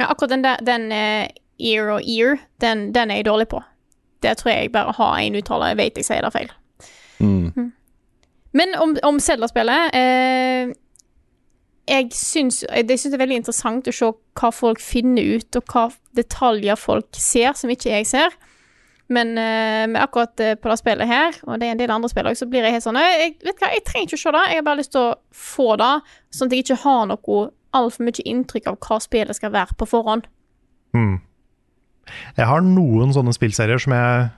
Ja, akkurat den der den eh, ear og ear, den, den er jeg dårlig på. Det tror jeg bare har én uttale. Jeg vet jeg sier det feil. Mm. Men om, om Zelda-spillet eh, Jeg syns jeg syns det er veldig interessant å se hva folk finner ut, og hva detaljer folk ser som ikke jeg ser. Men eh, med akkurat eh, på det spillet her, og det er en del andre spill også, så blir jeg helt sånn jeg, vet hva, jeg trenger ikke å se det, jeg har bare lyst til å få det, sånn at jeg ikke har noe altfor mye inntrykk av hva spillet skal være på forhånd. Mm. Jeg har noen sånne spillserier som jeg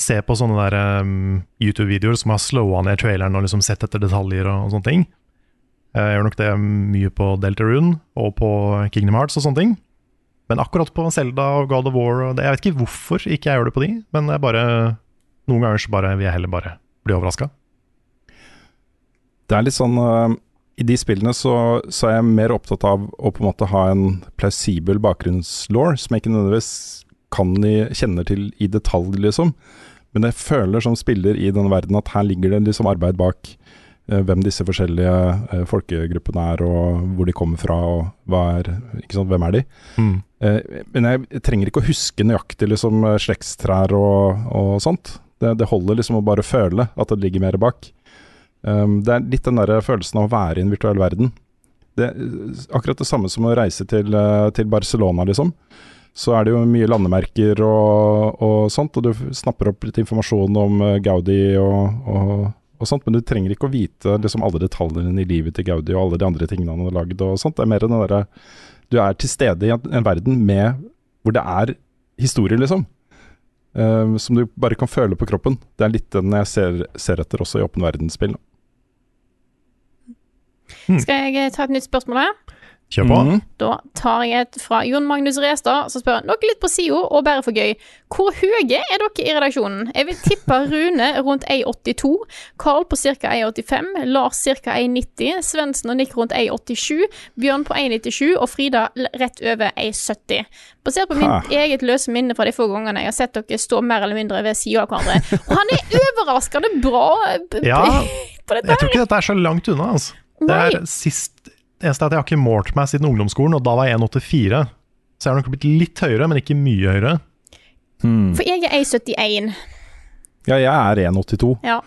ser på sånne der um, YouTube-videoer som har slowa ned traileren og liksom sett etter detaljer og, og sånne ting. Jeg gjør nok det mye på Deltarune og på Kingdom Hearts og sånne ting. Men akkurat på Zelda og God of War og det, Jeg vet ikke hvorfor ikke jeg gjør det på de, men bare noen ganger så bare vil jeg heller bare bli overraska. Det er litt sånn eh, I de spillene så, så er jeg mer opptatt av å på en måte ha en plausibel bakgrunnslaw, som jeg ikke nødvendigvis kan kjenner til i detalj, liksom. Men jeg føler som spiller i denne verden at her ligger det liksom arbeid bak eh, hvem disse forskjellige eh, folkegruppene er, og hvor de kommer fra, og er, ikke sant, hvem er de. Mm. Eh, men jeg trenger ikke å huske nøyaktig liksom, slektstrær og, og sånt. Det, det holder liksom å bare føle at det ligger mer bak. Um, det er litt den der følelsen av å være i en virtuell verden. Det, akkurat det samme som å reise til, eh, til Barcelona, liksom. Så er det jo mye landemerker og, og sånt, og du snapper opp litt informasjon om eh, Gaudi og, og, og sånt, men du trenger ikke å vite liksom, alle detaljene i livet til Gaudi og alle de andre tingene han har lagd og sånt. Det er mer den derre Du er til stede i en, en verden med hvor det er historie, liksom. Eh, som du bare kan føle på kroppen. Det er litt den jeg ser, ser etter også i åpen verdensspill. Skal jeg eh, ta et nytt spørsmål her? Kjør på. Mm. Da tar jeg et fra Jon Magnus Restad, som spør noe litt på SIO og bare for gøy. Hvor høye er dere i redaksjonen? Jeg vil tippe Rune rundt 1,82, Carl på ca. 1,85, Lars ca. 1,90, Svendsen og Nick rundt 1,87, Bjørn på 1,97 og Frida rett over 1,70. Basert på mitt eget løse minne fra de få gangene jeg har sett dere stå mer eller mindre ved sida av hverandre. Og han er overraskende bra Ja, på dette Jeg tror ikke dette er så langt unna. Altså. Det er sist eneste er at jeg har ikke målt meg siden ungdomsskolen, og da var jeg 1,84. Så jeg har nok blitt litt høyere, men ikke mye høyere. Hmm. For jeg er 1,71. Ja, jeg er 1,82. Ja.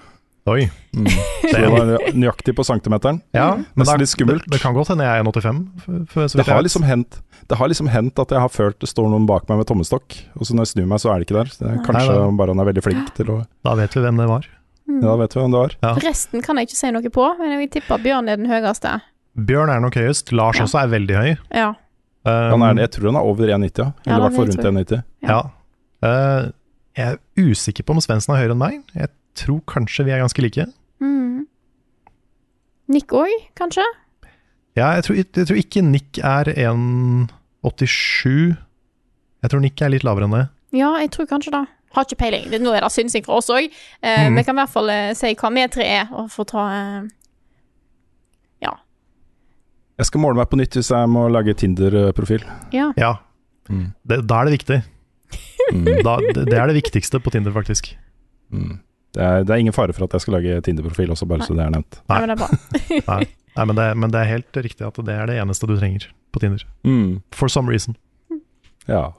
Oi. Mm. Så det var nøyaktig på centimeteren. Ja, men det er litt skummelt. Det, det kan godt hende jeg er 1,85. f- f- Det har liksom hendt Det har liksom hendt at jeg har følt det står noen bak meg med tommestokk, og så når jeg snur meg, så er det ikke der. Det er kanskje Nei, bare han er veldig flink til å Da vet vi hvem det var. Mm. Ja, da vet vi hvem det var. Ja. Resten kan jeg ikke si noe på, men jeg vil tippe Bjørn er den høyeste. Bjørn er nok høyest. Lars Ja. også er veldig høy. Ja. Han Um, er, jeg tror han er over 1,90, ja. Ja, Eller i hvert fall rundt 1,90. Ja. Uh, jeg er usikker på om Svendsen er høyere enn meg. Jeg tror kanskje vi er ganske like. Mm. Nick òg, kanskje? Ja, jeg tror, jeg tror ikke Nick er 1,87. Jeg tror Nick er litt lavere enn det. Ja, jeg tror kanskje det. Har ikke peiling. Det- Nå er det synsing fra oss òg. Eh, mm. Vi kan i hvert fall eh, si hva vi tre er, og få ta eh, Jeg skal måle meg på nytt hvis jeg må lage Tinder-profil. Ja. Ja, Mm. det, da er det viktig. Mm. Da, det, det er det viktigste på Tinder, faktisk. Mm. Det, er, det er ingen fare for at jeg skal lage Tinder-profil også, bare så det er nevnt. Nei, men det er bra. Nei, Nei men, det, men det er helt riktig at det er det eneste du trenger på Tinder. Mm. For some reason. Ja.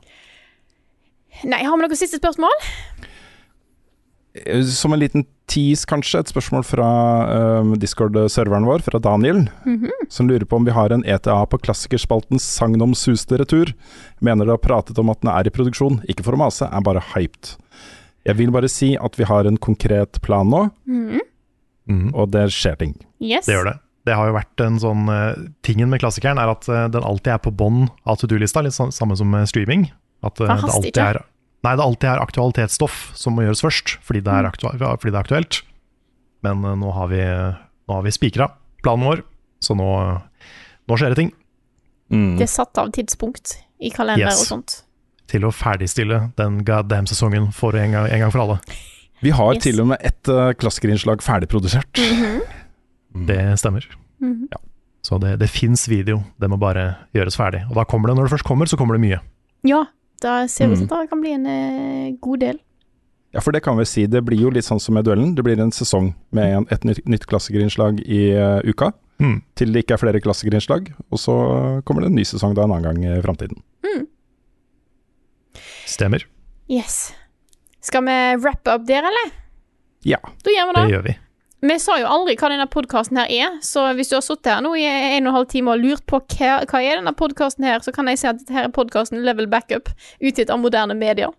Nei, har vi noe siste spørsmål? Eh, Som en liten tease, kanskje, et spørsmål fra um, Discord-serveren vår, fra Daniel, Mhm. som lurer på om vi har en ETA på klassikerspalten Sagnomsuste retur. Mener det har pratet om at den er i produksjon, ikke for å mase, er bare hyped. Jeg vil bare si at vi har en konkret plan nå, mm -hmm. og det skjer ting. Yes. Det gjør det. Det har jo vært en sånn eh, Tingen med klassikeren er at den alltid er på bånn av to do-lista, litt sånn, samme som streaming. At eh, det alltid er Nei, det alltid er aktualitetsstoff som må gjøres først, fordi det Mm. er, aktu fordi det er aktuelt. Men eh, nå har vi, nå har vi spikra planen vår, så nå, nå skjer det ting. Mm. Det er satt av tidspunkt i kalender Yes. og sånt. Til å ferdigstille den goddamn-sesongen for en gang, en gang for alle. Vi har Yes. til og med ett uh, klassikerinnslag ferdigprodusert. Mhm. Det stemmer. Mhm. Så det, det fins video, det må bare gjøres ferdig. Og da kommer det, når det først kommer, så kommer det mye. Ja, da ser vi ut Mm. som det kan bli en eh, god del. Ja, for det kan vi si. Det blir jo litt sånn som med duellen. Det blir en sesong med en, et nytt, nytt klassikerinnslag i uh, uka, Mm. til det ikke er flere klassikerinnslag. Og så kommer det en ny sesong da en annen gang i framtiden. Stemmer. Yes. Skal vi wrappe opp der, eller? Ja. Da gjør vi Det det. gjør vi. Vi sa jo aldri hva denne podkasten her er, så hvis du har sittet her nå i en og en halv time og lurt på hva, hva er denne podkasten her, så kan jeg si at dette her er podkasten Level Backup, utgitt av moderne medier.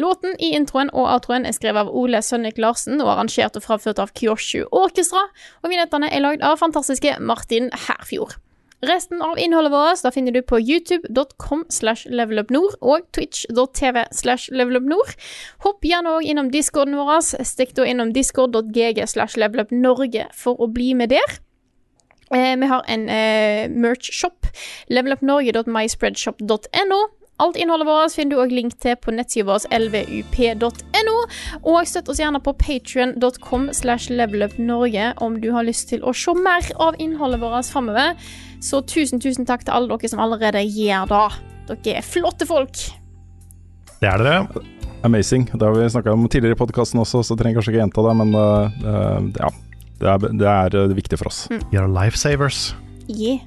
Låten i introen og outroen er skrevet av Ole Sønnik Larsen og arrangert og framført av Kyoshu Orkestra, og vignettene er lagd av fantastiske Martin Herfjord. Resten av innholdet vårt da finner du på youtube.com slash levelupnord og twitch.tv slash levelupnord. Hopp gjerne òg innom discorden vår. Stikk da innom discord.gg slash levelupnorge for å bli med der. Eh, vi har en eh, merch-shop. Levelupnorge.myspreadshop.no. Alt innholdet vårt finner du òg link til på nettsida vår lvup.no. Og støtt oss gjerne på patrion.com slash levelupnorge om du har lyst til å se mer av innholdet vårt framover. Så tusen, tusen takk til alle dere som allerede gjør det. Dere er flotte folk. Det er dere. Amazing. Det har vi snakka om tidligere i podkasten også, så trenger jeg kanskje ikke gjenta det, men uh, uh, ja. Det er, det er eh, viktig for oss. You're life lifesavers. Yeah.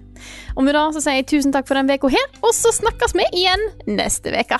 Og med det så sier jeg tusen takk for den veka her, og så snakkes vi igjen neste veke.